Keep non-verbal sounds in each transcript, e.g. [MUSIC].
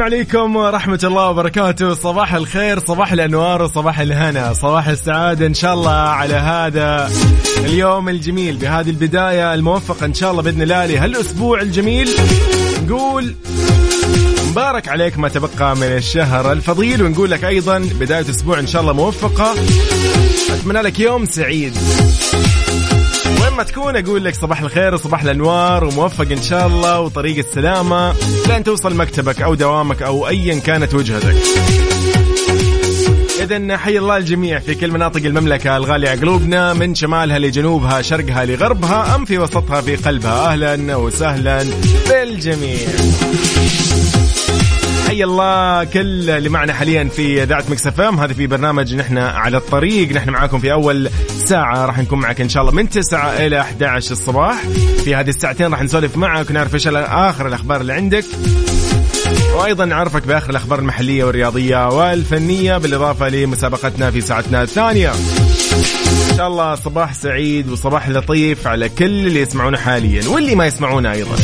السلام عليكم ورحمة الله وبركاته. صباح الخير صباح الأنوار وصباح الهنا. صباح السعادة إن شاء الله على هذا اليوم الجميل. بهذه البداية الموفقة إن شاء الله بإذن الله لهالأسبوع الجميل. نقول مبارك عليك ما تبقى من الشهر الفضيل ونقول لك أيضا بداية أسبوع إن شاء الله موفقة. أتمنى لك يوم سعيد. وين ما تكون أقول لك صباح الخير وصباح الأنوار وموفق إن شاء الله وطريق السلامة لين توصل مكتبك أو دوامك أو ايا كانت وجهتك. إذا حي الله الجميع في كل مناطق المملكة الغالية قلوبنا من شمالها لجنوبها شرقها لغربها أم في وسطها في قلبها أهلا وسهلا بالجميع حي الله كل اللي معنا حاليا في إذاعة Mix FM. هذا في برنامج نحن على الطريق. نحن معاكم في أول ساعة. راح نكون معك إن شاء الله من 9 إلى 11 الصباح. في هذه الساعتين راح نسولف معك ونعرف إيش اخر الأخبار اللي عندك. وأيضا نعرفك بآخر الأخبار المحلية والرياضية والفنية بالإضافة لمسابقتنا في ساعتنا الثانية. إن شاء الله صباح سعيد وصباح لطيف على كل اللي يسمعونا حاليا واللي ما يسمعونا أيضا.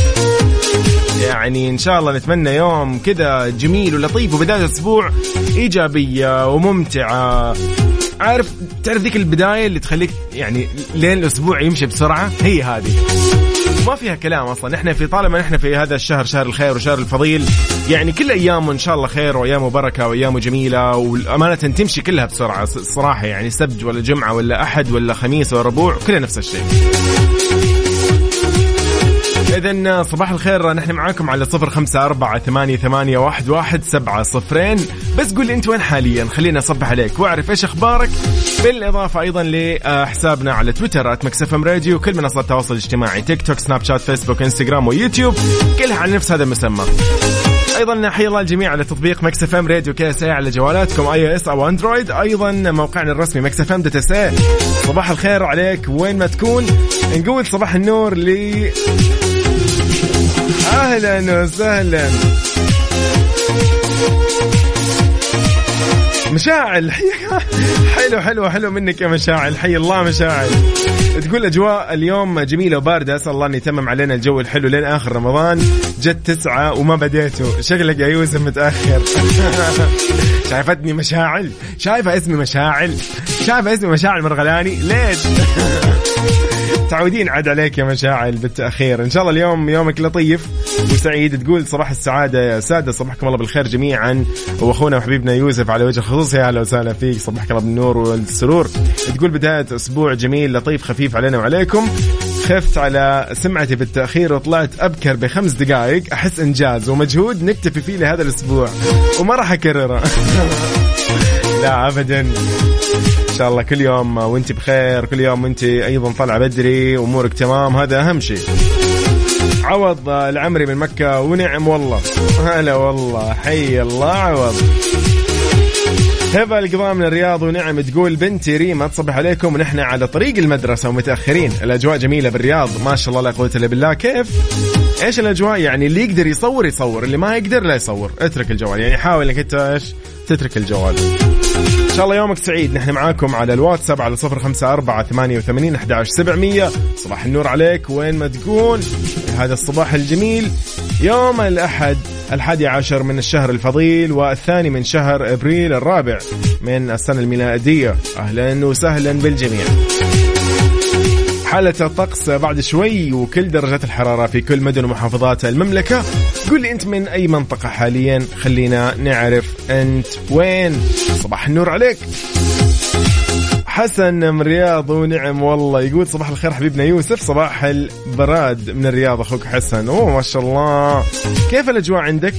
يعني إن شاء الله نتمنى يوم كذا جميل ولطيف وبداية أسبوع إيجابية وممتعة. عارف تعرف ذيك البداية اللي تخليك يعني لين الأسبوع يمشي بسرعة؟ هي هذه. ما فيها كلام أصلا. إحنا في طالما إحنا في هذا الشهر شهر الخير وشهر الفضيل يعني كل ايامه إن شاء الله خير وايامه بركه وايامه جميلة والأمانة تمشي كلها بسرعة الصراحه يعني سبت ولا جمعة ولا أحد ولا خميس ولا ربوع كلها نفس الشيء. إذا صباح الخير. نحن معاكم على صفر خمسة أربعة ثمانية, ثمانية واحد, واحد سبعة صفرين. بس قول لي أنت وين حاليا؟ خلينا أصبح عليك. وأعرف إيش أخبارك. بالإضافة أيضا لحسابنا على تويتر FM Radio وكل منصات التواصل الاجتماعي تيك توك سناب شات فيسبوك إنستغرام ويوتيوب كلها على نفس هذا المسمى. أيضا حي الله الجميع على تطبيق Mix FM Radio KSA على جوالاتكم iOS أو أندرويد. أيضا موقعنا الرسمي Mix FM dot SA صباح الخير عليك وين ما تكون. نقول صباح النور ل أهلا وسهلا. مشاعل حلو حلو حلو منك يا مشاعل حي الله مشاعل. تقول أجواء اليوم جميلة وباردة أسأل الله أن يتمم علينا الجو الحلو لين آخر رمضان. جت تسعة وما بديته شكلك يا يوسف متأخر. [LAUGHS] شايفتني مشاعل؟ شايفة اسمي مشاعل؟ شايفة اسمي مشاعل مرغلاني؟ ليش؟ [LAUGHS] متعودين عاد عليك يا مشاعل بالتأخير. إن شاء الله اليوم يومك لطيف وسعيد. تقول صباح السعادة يا ساده صباحكم الله بالخير جميعا. وأخونا وحبيبنا يوسف على وجه الخصوص. يا أهلا وسهلا فيك. صباحك الله بالنور والسرور. تقول بداية أسبوع جميل لطيف خفيف علينا وعليكم. خفت على سمعتي بالتأخير وطلعت أبكر بخمس دقائق. أحس إنجاز ومجهود نكتفي فيه لهذا الأسبوع. وما راح أكرره. [LAUGHS] لا ابدا. ان شاء الله كل يوم وانت بخير كل يوم وانت أيضا طالعة بدري أمورك تمام هذا أهم شيء. عوض العمري من مكة ونعم والله. هلا والله حي الله عوض. هبة القضاء من الرياض ونعم تقول بنتي ريما تصبح عليكم ونحن على طريق المدرسة ومتأخرين. الأجواء جميلة بالرياض ما شاء الله لا قوة إلا بالله. كيف؟ إيش الأجواء؟ يعني اللي يقدر يصور يصور اللي ما يقدر لا يصور. اترك الجوال يعني حاول إنك أنت إيش؟ تترك الجوال. إن شاء الله يومك سعيد. نحن معاكم على الواتساب على صفر خمسة أربعة ثمانية وثمانين أحد سبعمية. صباح النور عليك. وين ما تكون هذا الصباح الجميل. يوم الأحد الحادي عشر من الشهر الفضيل والثاني من شهر أبريل الرابع من السنة الميلادية. أهلا وسهلا بالجميع. حالة الطقس بعد شوي وكل درجات الحرارة في كل مدن ومحافظات المملكة. قول لي أنت من أي منطقة حاليا؟ خلينا نعرف أنت وين. صباح النور عليك. حسن من الرياض ونعم والله. يقول صباح الخير حبيبنا يوسف. صباح البراد من الرياض أخوك حسن. أوه ما شاء الله. كيف الأجواء عندك؟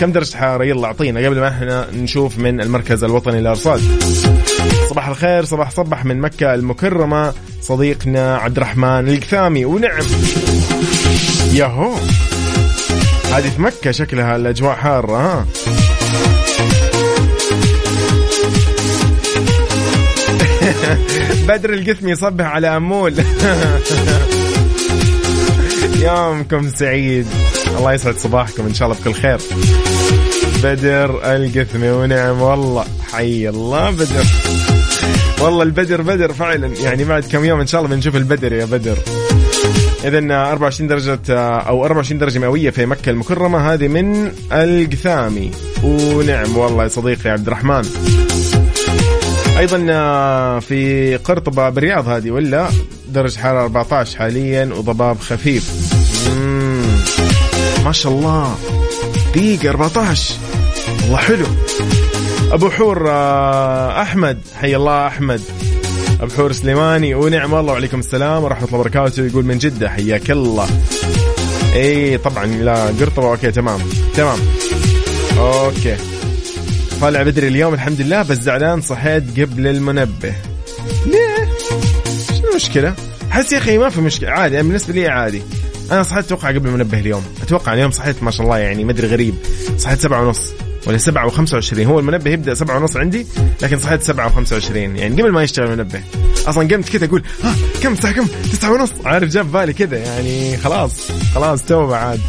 كم درجة حرارة؟ يلا أعطينا قبل ما إحنا نشوف من المركز الوطني للارصاد صباح الخير صباح صبح من مكة المكرمة صديقنا عبد الرحمن القثامي. ونعم. ياهو. هذه في مكة شكلها الأجواء حارة ها؟ [LAUGHS] بدر القثمي يصبح على أمول. [LAUGHS] يومكم سعيد. الله يسعد صباحكم إن شاء الله بكل خير. بدر القثمي ونعم والله. حي الله بدر. والله البدر بدر فعلا. يعني بعد كم يوم إن شاء الله بنشوف البدر يا بدر. اذا 24 درجة أو 24 درجة مئوية في مكة المكرمة. هذه من القثامي. ونعم والله يا صديقي عبد الرحمن. أيضا في قرطبة بالرياض هذه ولا؟ درجة حرارة 14 حاليا وضباب خفيف. ما شاء الله. دقيقة 14 والله حلو. أبو حور آه، أحمد. حي الله أحمد. ابو حور سليماني ونعم الله وعليكم السلام ورحمة الله وبركاته. يقول من جدة حياك الله. إي طبعا لا قرطبة أوكي تمام تمام. أوكي. طالع بدري اليوم الحمد لله بس زعلان صحيت قبل المنبه. ليه؟ شنو المشكلة؟ حس يا أخي ما في مشكلة عادي يعني بالنسبة لي عادي. أنا صحيت أتوقع قبل المنبه اليوم. أتوقع اليوم صحيت ما شاء الله يعني مدري غريب. صحيت سبعة ونص. ولا سبعة وخمسة وعشرين. هو المنبه يبدأ سبعة ونص عندي لكن صحيت سبعة وخمسة وعشرين. يعني قبل ما يشتغل المنبه. أصلا قمت كذا أقول ها كم الساعة كم؟ تسعة ونص. عارف جاب بالي كذا يعني خلاص خلاص توبة عاد.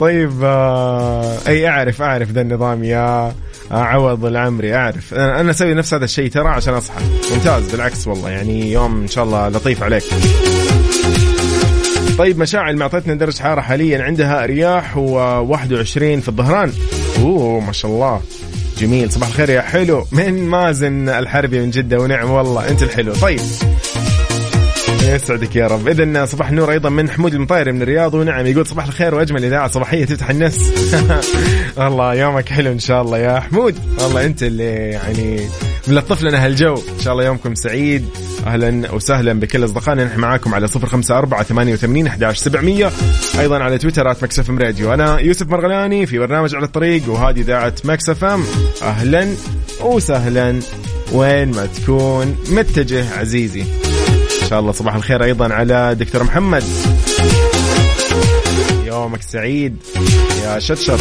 طيب آه أي أعرف أعرف ذا النظام يا عوض العمري أعرف. أنا أسوي نفس هذا الشيء ترى عشان أصحى. ممتاز بالعكس والله يعني يوم إن شاء الله لطيف عليك. طيب مشاعل معطتنا درجة حرارة حاليا عندها رياح و21 في الظهران. أوه ما شاء الله. جميل. صباح الخير يا حلو. من مازن الحربي من جدة ونعم والله. أنت الحلو. طيب. يسعدك يا رب. اذا صباح النور أيضا من حمود المطيري من الرياض ونعم يقول صباح الخير وأجمل إذاعة صباحية تفتح النفس. [LAUGHS] والله يومك حلو إن شاء الله يا حمود. والله أنت اللي يعني ملطف لنا هالجو إن شاء الله يومكم سعيد. أهلا وسهلا بكل أصدقائنا. نحن معاكم على صفر خمسة أربعة ثمانية وثمانين أحداش سبعمية. أيضا على تويتر at Mix FM Radio. أنا يوسف مرغلاني في برنامج على الطريق وهذه إذاعة Mix FM. أهلا وسهلا. وين ما تكون متجه عزيزي. إن شاء الله صباح الخير أيضا على دكتور محمد. يومك سعيد يا شتشر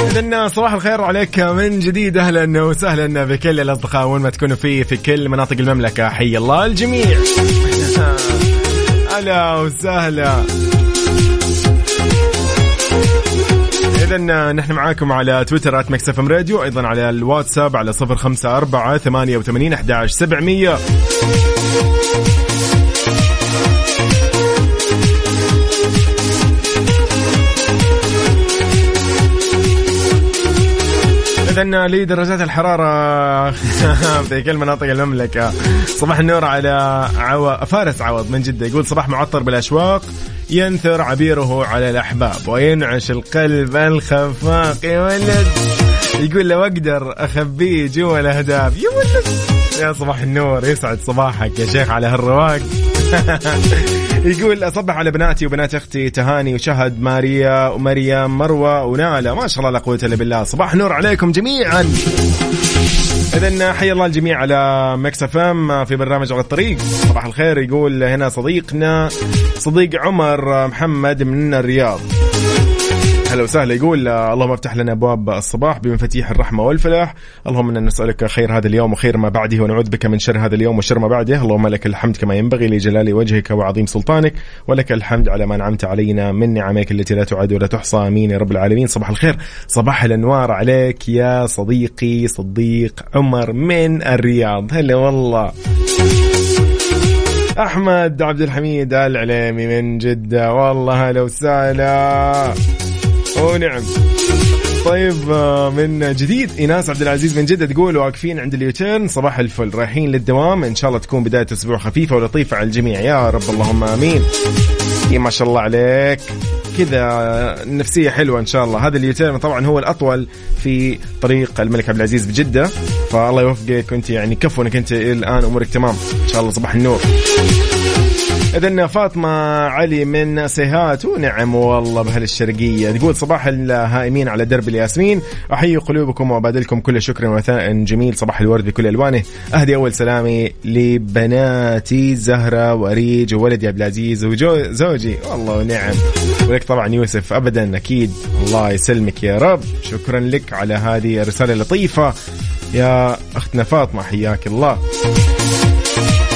إذن صباح الخير عليك من جديد. أهلا وسهلا بكل الأصدقاء وين ما تكونوا فيه في كل مناطق المملكة. حي الله الجميع. أهلا وسهلا. إذا نحن معاكم على تويتر آت مكسف راديو أيضا على الواتساب على صفر خمسة أربعة ثمانية وثمانين أحداش سبعمية. إذا لدرجات الحرارة [LAUGHS] في كل مناطق المملكة. صباح النور على عو... فارس عوض من جدة يقول صباح معطر بالأشواق ينثر عبيره على الأحباب وينعش القلب الخفاق يا ولد يقول لو أقدر أخبيه جوا الأهداب يا ولد يا صباح النور يسعد صباحك يا شيخ على هالرواق. [LAUGHS] يقول أصبح على بناتي وبنات أختي تهاني وشهد ماريا ومريم مروة ونالة. ما شاء الله لا قوة إلا بالله. صباح نور عليكم جميعا. اذا حي الله الجميع على Mix FM في برنامج على الطريق. صباح الخير يقول هنا صديقنا صديق عمر محمد من الرياض. هلا وسهلا. يقول اللهم افتح لنا أبواب الصباح بمفاتيح الرحمة والفلاح، اللهم إنا نسألك خير هذا اليوم وخير ما بعده ونعوذ بك من شر هذا اليوم وشر ما بعده، اللهم لك الحمد كما ينبغي لجلال وجهك وعظيم سلطانك، ولك الحمد على ما أنعمت علينا من نعمك التي لا تعد ولا تحصى. آمين يا رب العالمين، صباح الخير، صباح الأنوار عليك يا صديقي صديق عمر من الرياض، هلا والله. أحمد عبد الحميد العليمي من جدة. والله هلا وسهلا. ونعم طيب آه، من جديد إيناس عبد العزيز من جدة تقول واقفين عند ال U-turn صباح الفل رايحين للدوام إن شاء الله تكون بداية أسبوع خفيفة ولطيفة على الجميع. يا رب اللهم آمين. إيه ما شاء الله عليك. كذا نفسية حلوة إن شاء الله. هذا ال U-turn طبعا هو الأطول في طريق الملك عبد العزيز بجدة فالله يوفقك وأنت يعني كفو إنك أنت الآن أمورك تمام. إن شاء الله صباح النور. إذن فاطمة علي من سيهات ونعم والله بهالشرقية. تقول صباح الهائمين على درب الياسمين. أحيي قلوبكم وأبادلكم كل شكر وثاء جميل. صباح الورد بكل ألوانه. أهدي أول سلامي لبناتي زهرة وأريج وولدي عبد العزيز وزوجي والله ونعم. ولك طبعا يوسف أبدا أكيد الله يسلمك يا رب. شكرا لك على هذه الرسالة اللطيفة. يا أختنا فاطمة حياك الله.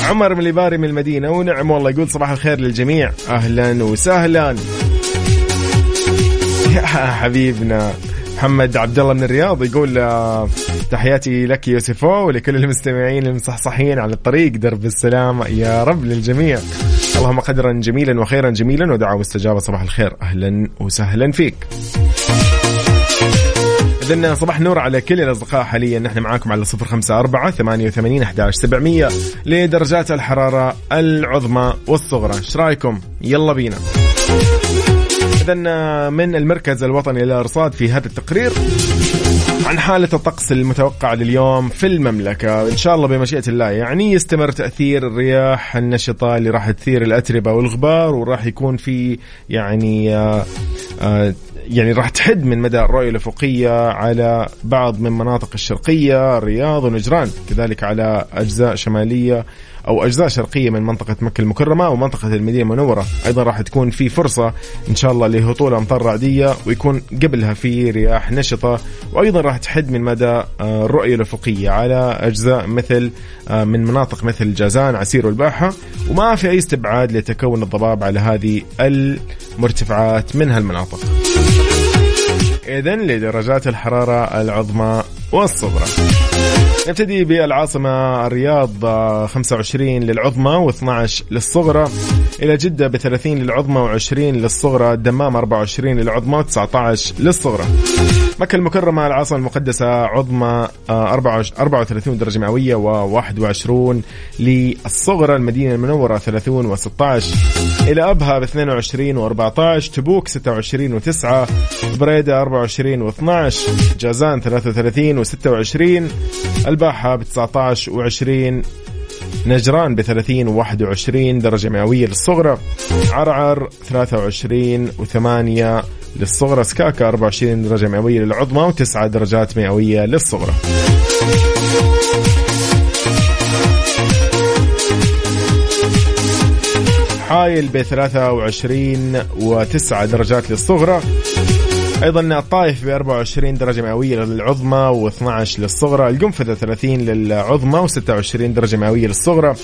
عمر من الإباري من المدينة ونعم والله يقول صباح الخير للجميع. أهلا وسهلا. يا حبيبنا محمد عبد الله من الرياض يقول آه، تحياتي لك يوسفو ولكل المستمعين المصحصحين على الطريق. درب السلام يا رب للجميع. اللهم قدرا جميلا وخيرا جميلا ودعوة مستجابة صباح الخير. أهلا وسهلا فيك. إذن صباح نور على كل الأصدقاء حاليا. نحن معاكم على صفر خمسة أربعة ثمانية وثمانين أحداش سبعمية. لدرجات الحرارة العظمى والصغرى. إيش رأيكم؟ يلا بينا. إذا من المركز الوطني للأرصاد في هذا التقرير عن حالة الطقس المتوقع لليوم في المملكة. إن شاء الله بمشيئة الله يعني يستمر تأثير الرياح النشطة اللي راح تثير الأتربة والغبار وراح يكون في يعني آه آه يعني راح تحد من مدى الرؤية الأفقية على بعض من مناطق الشرقية الرياض ونجران كذلك على أجزاء شمالية أو أجزاء شرقية من منطقة مكة المكرمة ومنطقة المدينة المنورة. أيضا راح تكون في فرصة إن شاء الله لهطول أمطار رعدية ويكون قبلها في رياح نشطة. وأيضا راح تحد من مدى آه، الرؤية الأفقية على أجزاء مثل آه، من مناطق مثل جازان عسير والباحة. وما في أي استبعاد لتكون الضباب على هذه المرتفعات من هالمناطق. إذا لدرجات الحرارة العظمى والصغرى. نبتدي بالعاصمة الرياض 25 للعظمى و12 للصغرى. إلى جدة ب 30 للعظمى و20 للصغرى. الدمام 24 للعظمى و19 للصغرى. مكة المكرمة العاصمة المقدسة عظمى 34 درجة مئوية و21 للصغرى المدينة المنورة 30 و16 إلى أبها ب 22 و14 تبوك 26 و9 بريدة 24 و12 جازان 33 و26 الباحة ب 19 و20 نجران ب 30 و 21 درجة مئوية للصغرى عرعر 23 و 8 للصغرى. سكاكا 24 درجة مئوية للعظمى و9 درجات مئوية للصغرى. حايل ب 23 و9 درجات للصغرى. أيضا الطائف ب 24 درجة مئوية للعظمى و12 للصغرى القنفذه 30 للعظمى و26 درجة مئوية للصغرى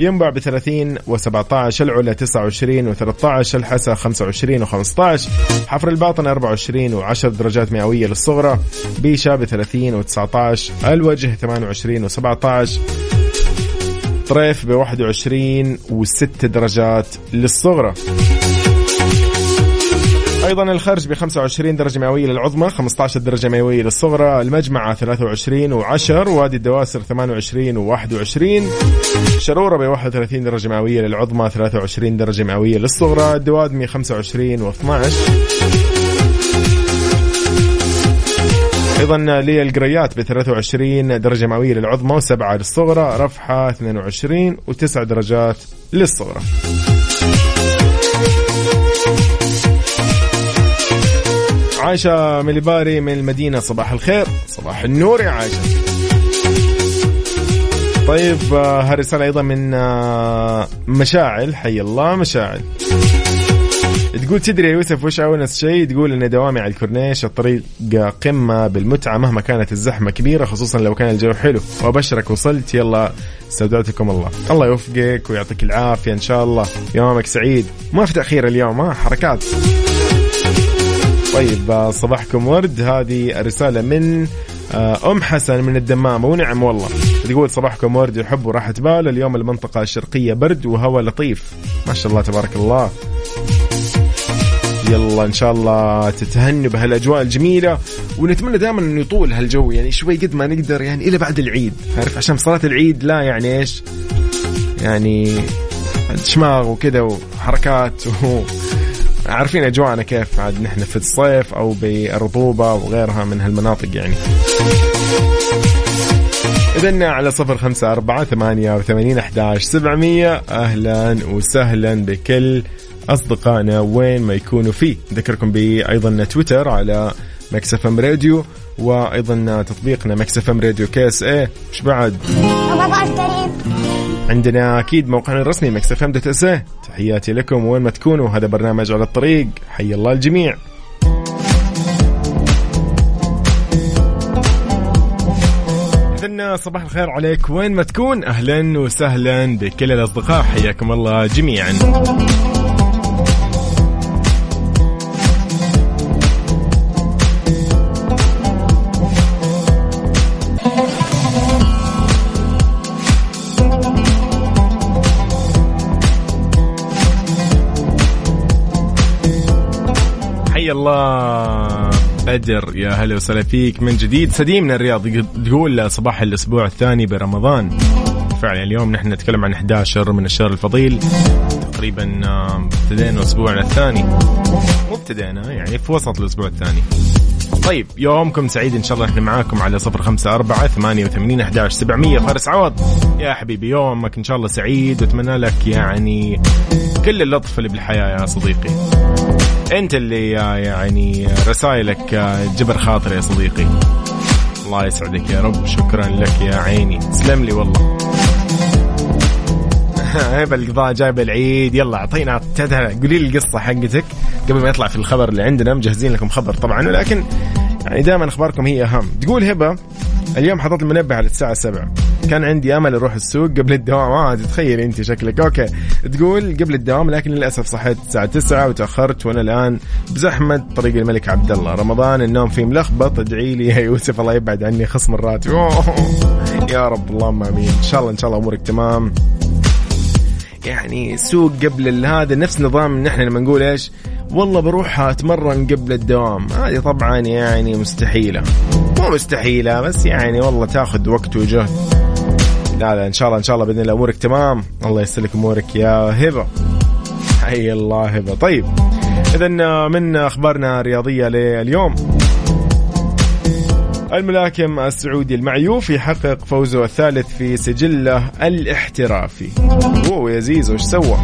ينبع ب 30 و17 العلا 29 و13 الحسا 25 و15 حفر الباطن 24 و10 درجات مئوية للصغرى بيشا ب 30 و19 الوجه 28 و17 طريف ب 21 و6 درجات للصغرى. أيضا الخرج ب 25 درجة مئوية للعظمى 15 درجة مئوية للصغرى المجمعه 23 و10 وادي الدواسر 28 و21 شرورة ب 31 درجة مئوية للعظمى 23 درجة مئوية للصغرى الدوادمي 25 و12 أيضا للقريات ب 23 درجة مئوية للعظمى و7 للصغرى رفحة 22 و9 درجات للصغرى. عايشة مليباري من المدينة. صباح الخير صباح النور يا عايشة. طيب آه، هالرسالة أيضا من آه، مشاعل. حي الله مشاعل. تقول تدري يا يوسف وش أونس شيء؟ تقول أن دوامي على الكورنيش الطريق قمة بالمتعة. مهما كانت الزحمة كبيرة خصوصا لو كان الجو حلو. وأبشرك وصلت. يلا استودعتكم الله. الله يوفقك ويعطيك العافية إن شاء الله. يومك سعيد. ما في تأخير اليوم ها؟ حركات. طيب آه، صباحكم ورد. هذه الرسالة من آه، أم حسن من الدمامة ونعم والله. تقول صباحكم ورد يحب وراحة بال. اليوم المنطقة الشرقية برد وهواء لطيف. ما شاء الله تبارك الله. يلا إن شاء الله تتهنوا بهالأجواء الجميلة. ونتمنى دائما إنه يطول هالجو يعني شوي قد ما نقدر يعني إلى بعد العيد. عارف عشان صلاة العيد لا يعني إيش يعني شماغ وكذا وحركات و... عارفين أجواءنا كيف عاد نحن في الصيف أو بالرطوبه وغيرها من هالمناطق يعني. إذن على صفر خمسة أربعة ثمانية وثمانين أحداش سبعمية. أهلا وسهلا بكل أصدقائنا وين ما يكونوا فيه. نذكركم بأيضا تويتر على Mix FM Radio وأيضا تطبيقنا Mix FM Radio KSA. إيش بعد؟ عندنا أكيد موقعنا الرسمي Mix FM dot SA. تحياتي لكم وين ما تكونوا هذا برنامج على الطريق. حي الله الجميع. صباح الخير عليك وين ما تكون. أهلا وسهلا بكل الأصدقاء. حياكم الله جميعا. الله. بدر يا هلا وسهلا فيك من جديد. سديم من الرياض تقول صباح الأسبوع الثاني برمضان. فعلا اليوم نحن نتكلم عن 11 من الشهر الفضيل. تقريبا ابتدينا اسبوعنا الثاني. مو ابتدينا يعني في وسط الأسبوع الثاني. طيب يومكم سعيد إن شاء الله. إحنا معاكم على صفر خمسة أربعة ثمانية وثمانين أحداش سبعمية. فارس عوض يا حبيبي يومك إن شاء الله سعيد. وأتمنى لك يعني كل اللطف اللي بالحياة يا صديقي. أنت اللي يعني رسائلك جبر خاطر يا صديقي. الله يسعدك يا رب. شكرا لك يا عيني. تسلم لي والله. [LAUGHS] هيبة القضاء جايبه العيد. يلا أعطينا قولي لي القصة حقتك قبل ما يطلع في الخبر اللي عندنا. مجهزين لكم خبر طبعا ولكن يعني دائما أخباركم هي أهم. تقول هبة اليوم حطيت المنبه على الساعة 7 كان عندي أمل أروح السوق قبل الدوام. آه تتخيل أنت شكلك. أوكي. تقول قبل الدوام لكن للأسف صحيت الساعة 9 وتأخرت وأنا الآن بزحمة طريق الملك عبد الله. رمضان النوم فيه ملخبط. ادعي لي يا يوسف الله يبعد عني خصم الراتب. يا رب اللهم آمين. إن شاء الله إن شاء الله أمورك تمام. يعني سوق قبل هذا نفس نظام نحن لما نقول إيش؟ والله بروح أتمرن قبل الدوام. هذه طبعا يعني مستحيلة. مو مستحيلة بس يعني والله تاخذ وقت وجهد. لا لا إن شاء الله إن شاء الله بإذن الله أمورك تمام. الله يسر لك أمورك يا هبة. حي الله هبة. طيب اذا من أخبارنا الرياضية لليوم. الملاكم السعودي المعيوف يحقق فوزه الثالث في سجله الاحترافي. أوه يا زيزو إيش سوى؟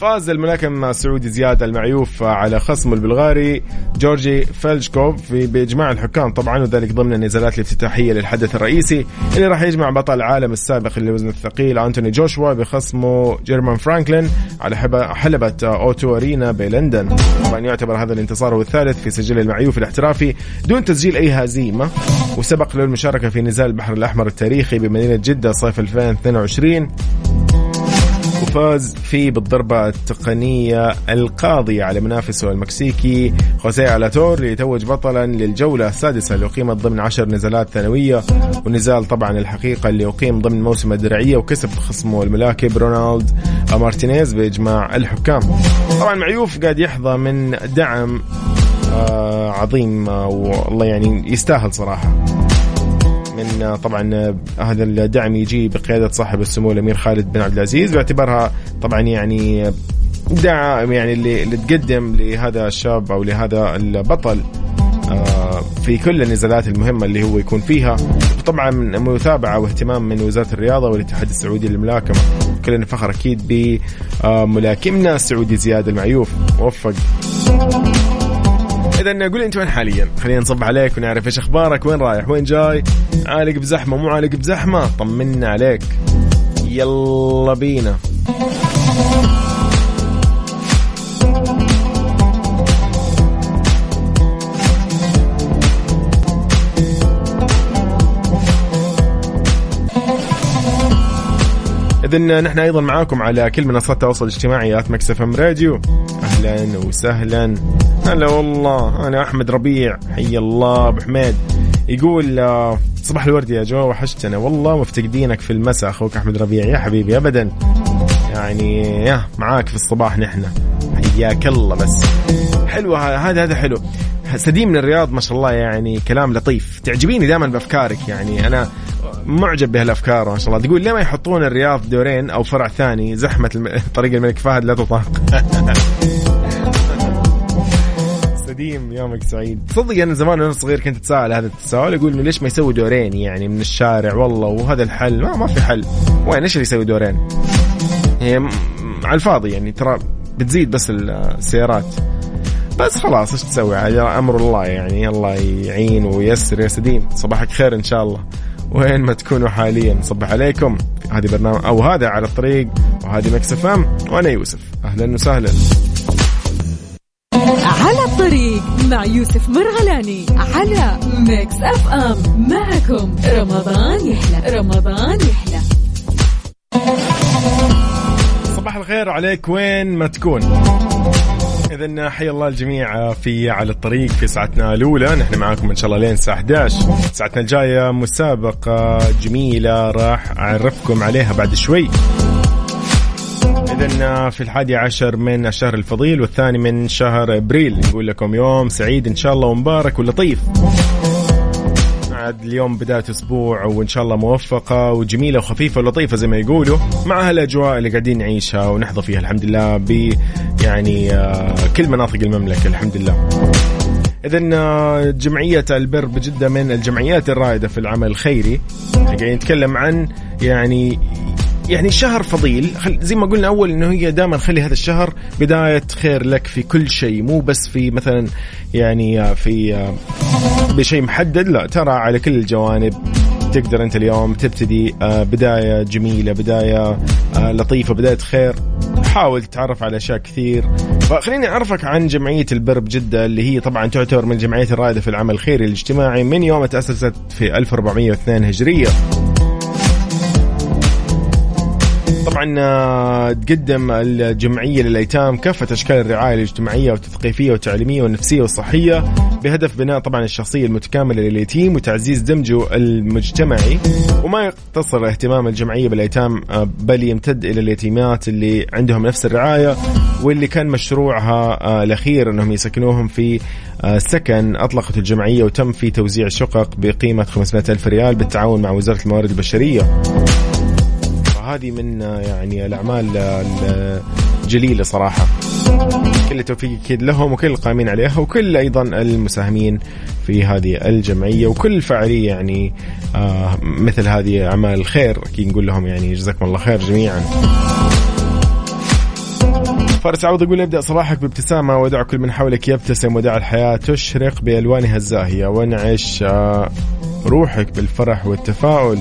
فاز الملاكم السعودي زياد المعيوف على خصمه البلغاري جورجي فيلشكوف في بإجماع الحكام. طبعا وذلك ضمن النزالات الافتتاحية للحدث الرئيسي اللي راح يجمع بطل العالم السابق للوزن الثقيل أنتوني جوشوا بخصمه جيرمان فرانكلين على حلبة O2 Arena بلندن. طبعا يعتبر هذا الانتصار هو الثالث في سجل المعيوف الاحترافي دون تسجيل أي هزيمة. وسبق له المشاركة في نزال البحر الأحمر التاريخي بمدينة جدة صيف 2022 وفاز فيه بالضربة التقنية القاضية على منافسه المكسيكي خوسيه ألاتور ليتوج بطلا للجولة السادسة اللي أقيمت ضمن عشر نزالات ثانوية. ونزال طبعا الحقيقة اللي أقيم ضمن موسم الدرعية وكسب خصمه الملاكب رونالد مارتينيز بإجماع الحكام. طبعا معيوف قاعد يحظى من دعم آه عظيم آه والله يعني يستاهل صراحة. من طبعا هذا الدعم يجي بقيادة صاحب السمو الأمير خالد بن عبد العزيز باعتبارها طبعا يعني دعم يعني اللي, اللي تقدم لهذا الشاب أو لهذا البطل آه، في كل النزالات المهمة اللي هو يكون فيها. طبعا متابعة واهتمام من وزارة الرياضة والاتحاد السعودي للملاكمة. كلنا فخر أكيد بملاكمنا السعودي زياد المعيوف. موفق اذا قول أنت وين حاليا؟ خلينا نصب عليك ونعرف إيش أخبارك وين رايح؟ وين جاي؟ عالق بزحمة مو عالق بزحمة؟ طمنا عليك. يلا بينا. إذن نحن أيضا معاكم على كل منصات التواصل الاجتماعي at Mix FM Radio. أهلا وسهلا. هلا والله أنا أحمد ربيع حي الله أبو حميد. يقول آه، صباح الورد يا جو وحشتنا. والله مفتقدينك في المساء أخوك أحمد ربيع. يا حبيبي أبدا. يعني يا معاك في الصباح نحن. حي حياك الله بس. حلوة هذا هذا حلو. سديم من الرياض ما شاء الله يعني كلام لطيف. تعجبيني دائما بأفكارك يعني أنا معجب بهالأفكار ما شاء الله. تقول ليه ما يحطون الرياض دورين أو فرع ثاني؟ زحمة. طريق الملك فهد لا تطاق. [LAUGHS] سديم يومك سعيد. تصدق أنا زمان وأنا صغير كنت أتساءل هذا التساؤل أقول إنه ليش ما يسوي دورين يعني من الشارع؟ والله وهذا الحل. ما ما في حل. وين؟ إيش اللي يسوي دورين؟ هي على الفاضي يعني ترى بتزيد بس السيارات. بس خلاص إيش تسوي؟ عاد أمر الله يعني الله يعين وييسر يا سديم. صباحك خير إن شاء الله. وين ما تكونوا حاليا صبح عليكم. هذه برنامج أو هذا على الطريق. وهذه Mix FM. وأنا يوسف. أهلا وسهلا. على الطريق مع يوسف مرغلاني على Mix FM معكم رمضان يحلى. رمضان يحلى. صباح الخير عليك وين ما تكون. إذا حيا الله الجميع في على الطريق في ساعتنا الأولى. نحن معاكم إن شاء الله لين الساعة 11 ساعتنا الجاية مسابقة جميلة راح أعرفكم عليها بعد شوي. إذا في الحادي عشر من الشهر الفضيل والثاني من شهر أبريل نقول لكم يوم سعيد إن شاء الله ومبارك ولطيف. عاد اليوم بداية أسبوع وإن شاء الله موفقة وجميلة وخفيفة ولطيفة زي ما يقولوا مع هالأجواء اللي قاعدين نعيشها ونحظى فيها الحمد لله ب يعني آه، كل مناطق المملكة الحمد لله. إذا آه، جمعية البر بجدة من الجمعيات الرائدة في العمل الخيري. قاعدين نتكلم عن يعني يعني شهر فضيل زي ما قلنا أول إنه هي دائما خلي هذا الشهر بداية خير لك في كل شيء مو بس في مثلا يعني في آه، بشيء محدد لا ترى على كل الجوانب تقدر أنت اليوم تبتدي آه، بداية جميلة بداية آه، لطيفة بداية خير. حاول تتعرف على أشياء كثير. فخليني أعرفك عن جمعية البر بجده اللي هي طبعا تعتبر من الجمعيات الرائدة في العمل الخيري الاجتماعي من يوم تأسست في 1402 هجرية. طبعا آه، تقدم الجمعية للأيتام كافة أشكال الرعاية الاجتماعية والتثقيفية والتعليمية والنفسية والصحية بهدف بناء طبعا الشخصية المتكاملة لليتيم وتعزيز دمجه المجتمعي. وما يقتصر اهتمام الجمعية بالأيتام آه، بل يمتد إلى اليتيمات اللي عندهم نفس الرعاية واللي كان مشروعها آه، الأخير أنهم يسكنوهم في سكن أطلقت الجمعية وتم في توزيع شقق بقيمة 500 ألف ريال بالتعاون مع وزارة الموارد البشرية. هذه من يعني الأعمال الجليلة صراحة. كل التوفيق أكيد لهم وكل القائمين عليها وكل أيضا المساهمين في هذه الجمعية وكل فاعليه يعني آه مثل هذه أعمال الخير أكيد نقول لهم يعني جزاكم الله خير جميعا. فارس عوض يقول ابدأ صباحك بابتسامة ودع كل من حولك يبتسم ودع الحياة تشرق بألوانها الزاهية وانعش آه، روحك بالفرح والتفاؤل.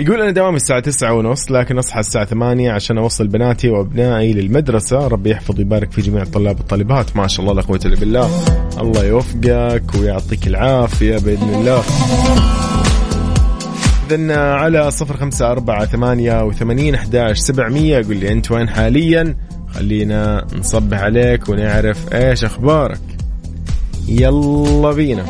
يقول أنا دوامي الساعة تسعة ونص لكن أصحى الساعة ثمانية عشان أوصل بناتي وأبنائي للمدرسة. ربي يحفظ ويبارك في جميع الطلاب والطالبات. ما شاء الله لا قوة إلا بالله. الله يوفقك ويعطيك العافية بإذن الله. إذن على صفر خمسة أربعة ثمانية وثمانين أحداش سبعمية. قل لي أنت وين حاليا؟ خلينا نصبح عليك ونعرف إيش أخبارك. يلا بينا.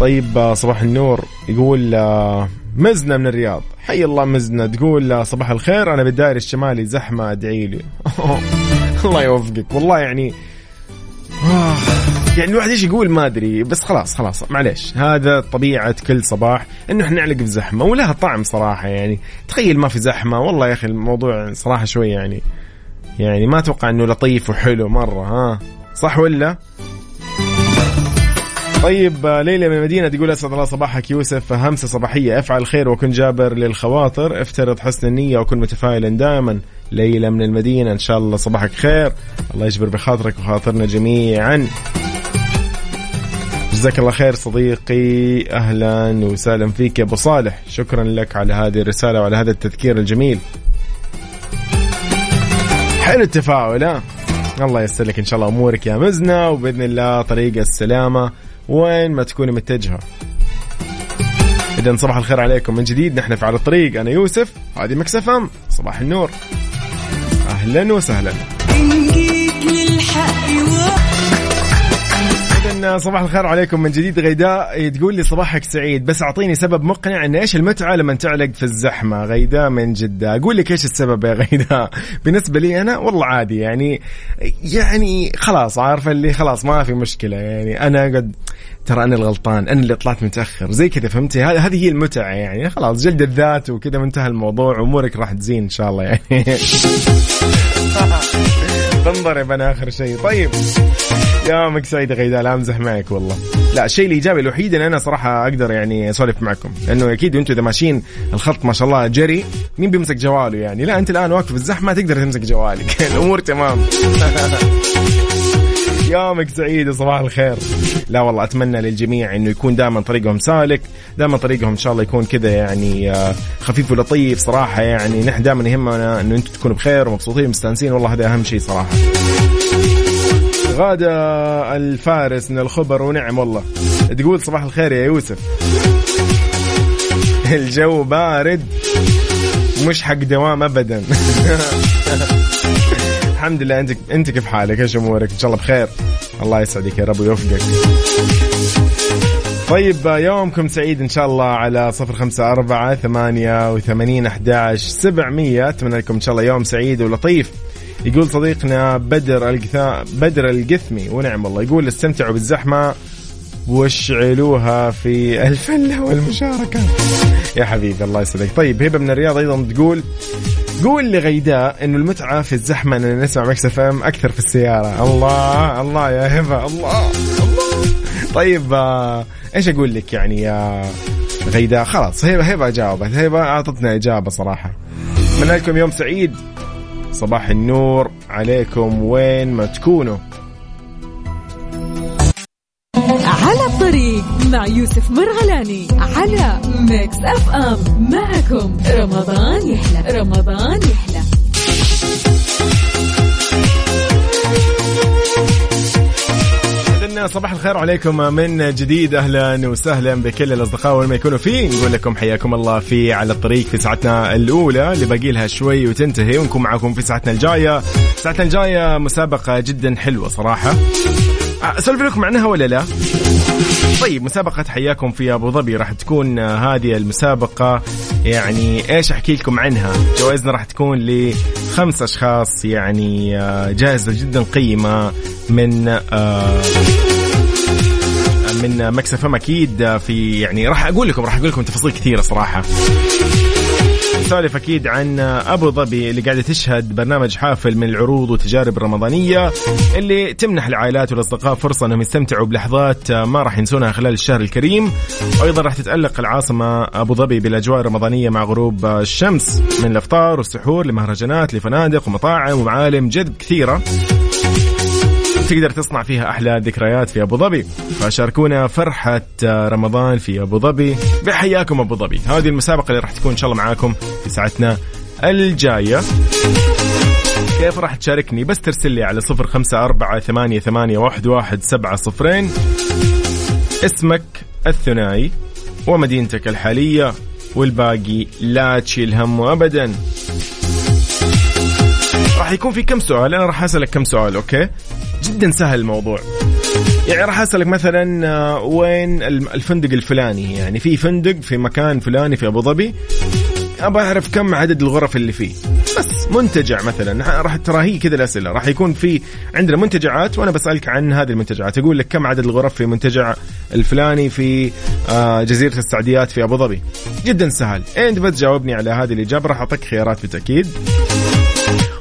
طيب آه، صباح النور. يقول آه، مزنة من الرياض. حي الله مزنة. تقول آه، صباح الخير. أنا بالدائري الشمالي زحمة أدعي لي. [LAUGHS] الله يوفقك. والله يعني يعني الواحد إيش يقول؟ ما أدري. بس خلاص خلاص. معليش. هذا طبيعة كل صباح إنه إحنا نعلق بزحمة. ولها طعم صراحة يعني. تخيل ما في زحمة. والله يا أخي الموضوع صراحة شوي يعني يعني ما أتوقع إنه لطيف وحلو مرة. ها؟ صح ولا؟ طيب آه، ليلى من المدينة تقول أسعد الله صباحك يوسف. همسة صباحية. افعل الخير وكن جابر للخواطر. افترض حسن النية وكن متفائلا دائما. ليلى من المدينة إن شاء الله صباحك خير. الله يجبر بخاطرك وخاطرنا جميعا. جزاك الله خير صديقي. أهلا وسهلا فيك يا أبو صالح. شكرا لك على هذه الرسالة وعلى هذا التذكير الجميل. حلو التفاؤل ها؟ الله ييسر لك إن شاء الله أمورك يا مزنة. وبإذن الله طريق السلامة. وين ما تكوني متجهة. إذا صباح الخير عليكم من جديد. نحن في على الطريق. أنا يوسف. هذه مكسف صباح النور. أهلا وسهلا. صباح الخير عليكم من جديد. غيداء تقول لي صباحك سعيد بس أعطيني سبب مقنع إن إيش المتعة لما تعلق في الزحمة؟ غيداء من جدة. أقول لك إيش السبب يا غيداء؟ [LAUGHS] بالنسبة لي أنا والله عادي يعني يعني خلاص عارفه اللي خلاص ما في مشكلة يعني أنا قد ترى أنا الغلطان أنا اللي طلعت متأخر زي كذا فهمتي؟ هذه هي المتعة يعني خلاص جلد الذات وكذا منتهى الموضوع امورك راح تزين إن شاء الله يعني. [LAUGHS] تنضرب أنا آخر شيء. طيب. يومك سعيد غيدا لا امزح معك والله. لا الشيء الإيجابي الوحيد إن أنا صراحة أقدر يعني أسولف معكم. لأنه أكيد أنتم إذا ماشيين الخط ما شاء الله جري مين بيمسك جواله يعني؟ لا أنت الآن واقف في الزحمة تقدر تمسك جوالك. [LAUGHS] الأمور تمام. [LAUGHS] يومك سعيد وصباح الخير. لا والله أتمنى للجميع إنه يكون دائما طريقهم سالك دائما طريقهم إن شاء الله يكون كذا يعني آه، خفيف ولطيف صراحة يعني. نحن دائما يهمنا إنه أنتم تكونوا بخير ومبسوطين ومستانسين والله هذا أهم شيء صراحة. غادة الفارس من الخبر ونعم والله. تقول صباح الخير يا يوسف. [LAUGHS] الجو بارد مش حق دوام ابدا. [LAUGHS] الحمد لله انت انت كيف حالك؟ إيش امورك؟ ان شاء الله بخير. الله يسعدك يا رب ويوفقك. طيب يومكم سعيد إن شاء الله على صفر خمسة أربعة ثمانية وثمانين أحد سبعمية. أتمنى لكم إن شاء الله يوم سعيد ولطيف. يقول صديقنا بدر القثا بدر القثمي ونعم والله يقول استمتعوا بالزحمة واشعلوها في الفلة والمشاركة. يا حبيبي الله يسعدك. طيب هبة من الرياض أيضا تقول قول لغيداء إنه المتعة في الزحمة اننا نسمع Mix FM أكثر في السيارة. الله الله يا هبة الله الله. طيب آه إيش أقول لك يعني يا غيداء؟ خلاص هبة هبة جاوبت. هبة أعطتنا إجابة صراحة. اتمنى لكم يوم سعيد. صباح النور. عليكم وين ما تكونوا. على الطريق. مع يوسف مرغلاني على Mix FM. معكم رمضان يحلى. رمضان يحلى. صباح الخير عليكم من جديد. أهلا وسهلا بكل الأصدقاء وين ما يكونوا فيه. نقول لكم حياكم الله في على الطريق في ساعتنا الأولى. اللي باقي لها شوي وتنتهي ونكون معاكم في ساعتنا الجاية. ساعتنا الجاية مسابقة جدا حلوة صراحة. أسولف لكم عنها ولا لا؟ طيب مسابقة حياكم في أبو ظبي راح تكون هذه المسابقة يعني إيش أحكي لكم عنها؟ جوائزنا راح تكون لخمس أشخاص يعني جائزة جدا قيمة من آه من مكسف أكيد في يعني راح أقول لكم راح أقول لكم تفاصيل كثيرة صراحة نسولف أكيد عن أبو ظبي اللي قاعدة تشهد برنامج حافل من العروض والتجارب الرمضانية اللي تمنح العائلات والأصدقاء فرصة أنهم يستمتعوا بلحظات ما راح ينسونها خلال الشهر الكريم. وأيضا راح تتألق العاصمة أبو ظبي بالأجواء الرمضانية مع غروب الشمس من الأفطار والسحور لمهرجانات لفنادق ومطاعم ومعالم جذب كثيرة. تقدر تصنع فيها أحلى ذكريات في أبو ظبي. فشاركونا فرحة رمضان في أبو ظبي. بحياكم أبو ظبي. هذه المسابقة اللي راح تكون إن شاء الله معاكم في ساعتنا الجاية. كيف راح تشاركني؟ بس ترسل لي على صفر خمسة أربعة ثمانية, ثمانية واحد, واحد سبعة صفرين. اسمك الثنائي ومدينتك الحالية والباقي لا تشيل همه أبدا. راح يكون في كم سؤال؟ أنا راح أسألك كم سؤال أوكي؟ جدا سهل الموضوع. يعني راح أسألك مثلا آه، وين الفندق الفلاني؟ يعني في فندق في مكان فلاني في أبو ظبي. أبغى أعرف كم عدد الغرف اللي فيه. بس منتجع مثلا. راح ترى هي كذا الأسئلة. راح يكون في عندنا منتجعات وأنا بسألك عن هذه المنتجعات. أقول لك كم عدد الغرف في منتجع الفلاني في آه، جزيرة السعديات في أبو ظبي؟ جدا سهل. أنت بس جاوبني على هذه الإجابة. راح أعطيك خيارات بالتأكيد.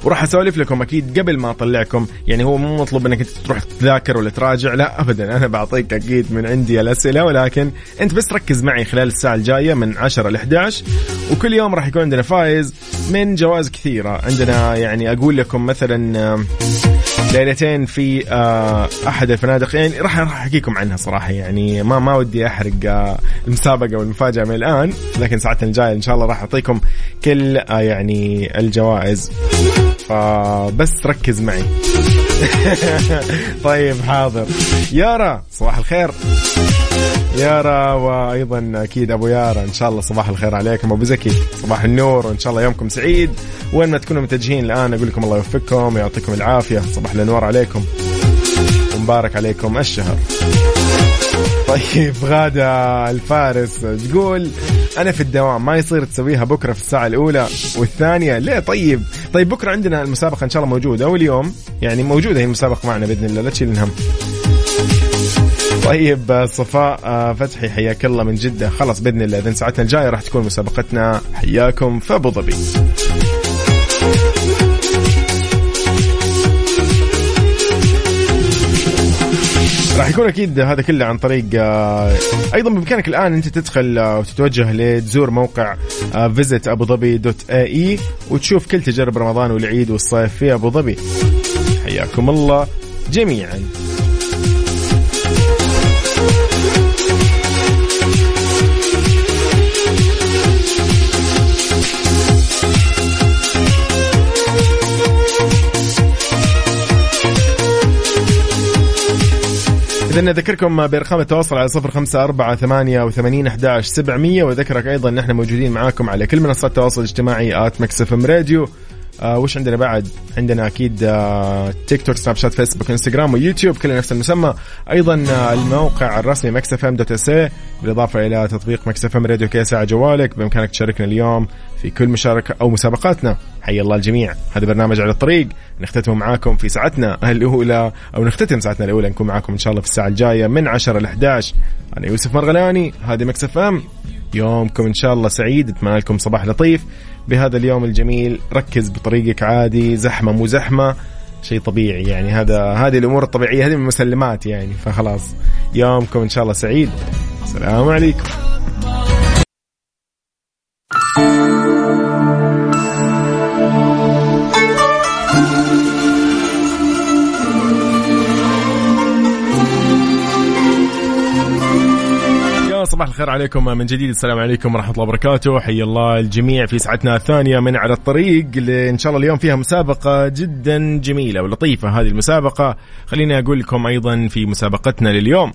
وراح أسولف لكم أكيد قبل ما أطلعكم. يعني هو مو مطلوب إنك تروح تذاكر ولا تراجع. لا ابدا. أنا بعطيك أكيد من عندي الأسئلة ولكن أنت بس ركز معي خلال الساعة الجاية من 10 ل 11 وكل يوم راح يكون عندنا فايز من جوائز كثيرة. عندنا يعني أقول لكم مثلا ليلتين في آه، أحد الفنادق. يعني راح راح احكيكم عنها صراحة. يعني ما ما ودي أحرق آه، المسابقة والمفاجأة من الآن لكن ساعتنا الجاية إن شاء الله راح أعطيكم كل آه، يعني الجوائز. فبس ركز معي. [LAUGHS] طيب حاضر. يارا صباح الخير. يارا وأيضا أكيد أبو يارا إن شاء الله صباح الخير عليكم. أبو زكي صباح النور وإن شاء الله يومكم سعيد. وين ما تكونوا متجهين الآن أقول لكم الله يوفقكم ويعطيكم العافية. صباح الأنوار عليكم. ومبارك عليكم الشهر. طيب غادة الفارس تقول أنا في الدوام ما يصير تسويها بكرة في الساعة الأولى والثانية. ليه؟ طيب. طيب بكرة عندنا المسابقة إن شاء الله موجودة واليوم يعني موجودة هي المسابقة معنا بإذن الله لا تشيل الهم. طيب صفاء آه، فتحي حياك الله من جدة. خلاص بإذن الله إذن ساعتنا الجاية راح تكون مسابقتنا. حياكم في أبو ظبي. راح يكون أكيد هذا كله عن طريق آه، أيضا بإمكانك الآن أنت تدخل آه، وتتوجه لتزور موقع فيزت أبو ظبي دوت اي وتشوف كل تجارب رمضان والعيد والصيف في أبو ظبي. حياكم الله جميعا. إذا نذكركم بأرقام التواصل على صفر خمسة أربعة ثمانية وثمانين أحداش سبعمية وذكرك أيضا نحن موجودين معاكم على كل منصات التواصل الاجتماعي آت مكسف راديو. آه وش عندنا بعد؟ عندنا أكيد آه تيك توك سناب شات فيسبوك انستغرام ويوتيوب كلها نفس المسمى. أيضا آه الموقع الرسمي Mix FM dot SA بالإضافة إلى تطبيق Mix FM Radio KSA على جوالك. بإمكانك تشاركنا اليوم في كل مشاركة أو مسابقاتنا. حي الله الجميع. هذا برنامج على الطريق. نختتم معاكم في ساعتنا الأولى أو نختتم ساعتنا الأولى. نكون معاكم إن شاء الله في الساعة الجاية من 10 ل 11 أنا يوسف مرغلاني. هذه Mix FM. يومكم. إن شاء الله سعيد أتمنى لكم صباح لطيف. بهذا اليوم الجميل ركز بطريقك عادي زحمة مو زحمة شيء طبيعي يعني. هذا هذه الأمور الطبيعية هذه من المسلمات يعني. فخلاص يومكم إن شاء الله سعيد. السلام عليكم. صباح الخير عليكم. من جديد السلام عليكم ورحمة الله وبركاته. حي الله الجميع في ساعتنا الثانية من على الطريق إن شاء الله اليوم فيها مسابقة جدا جميلة ولطيفة هذه المسابقة. خليني أقول لكم أيضا في مسابقتنا لليوم.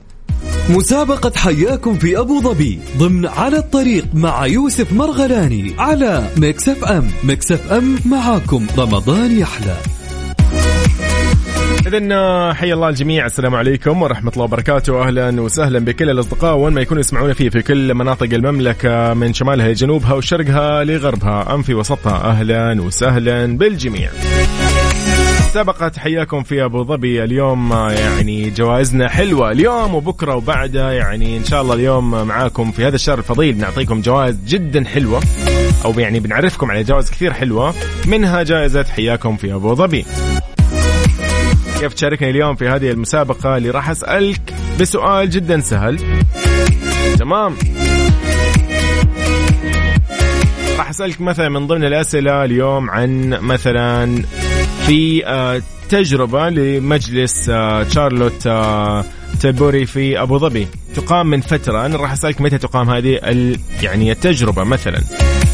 مسابقة حياكم في أبو ظبي ضمن على الطريق مع يوسف مرغلاني على Mix FM. Mix FM معاكم. رمضان يحلى. إذا حي الله الجميع. السلام عليكم ورحمة الله وبركاته. أهلا وسهلا بكل الأصدقاء. وين ما يكونوا يسمعونا فيه في كل مناطق المملكة من شمالها لجنوبها وشرقها لغربها. أم في وسطها. أهلا وسهلا بالجميع. سبقت حياكم في أبو ظبي. اليوم يعني جوائزنا حلوة. اليوم وبكرة وبعده يعني إن شاء الله اليوم معاكم في هذا الشهر الفضيل بنعطيكم جوائز جدا حلوة. أو يعني بنعرفكم على جوائز كثير حلوة. منها جائزة حياكم في أبو ظبي. كيف تشاركني اليوم في هذه المسابقة اللي راح أسألك بسؤال جدا سهل. تمام؟ راح أسألك مثلا من ضمن الأسئلة اليوم عن مثلا في آه، تجربة لمجلس آه، شارلوت آه، تبوري في أبو ظبي. تقام من فترة. أنا راح أسألك متى تقام هذه يعني التجربة مثلا.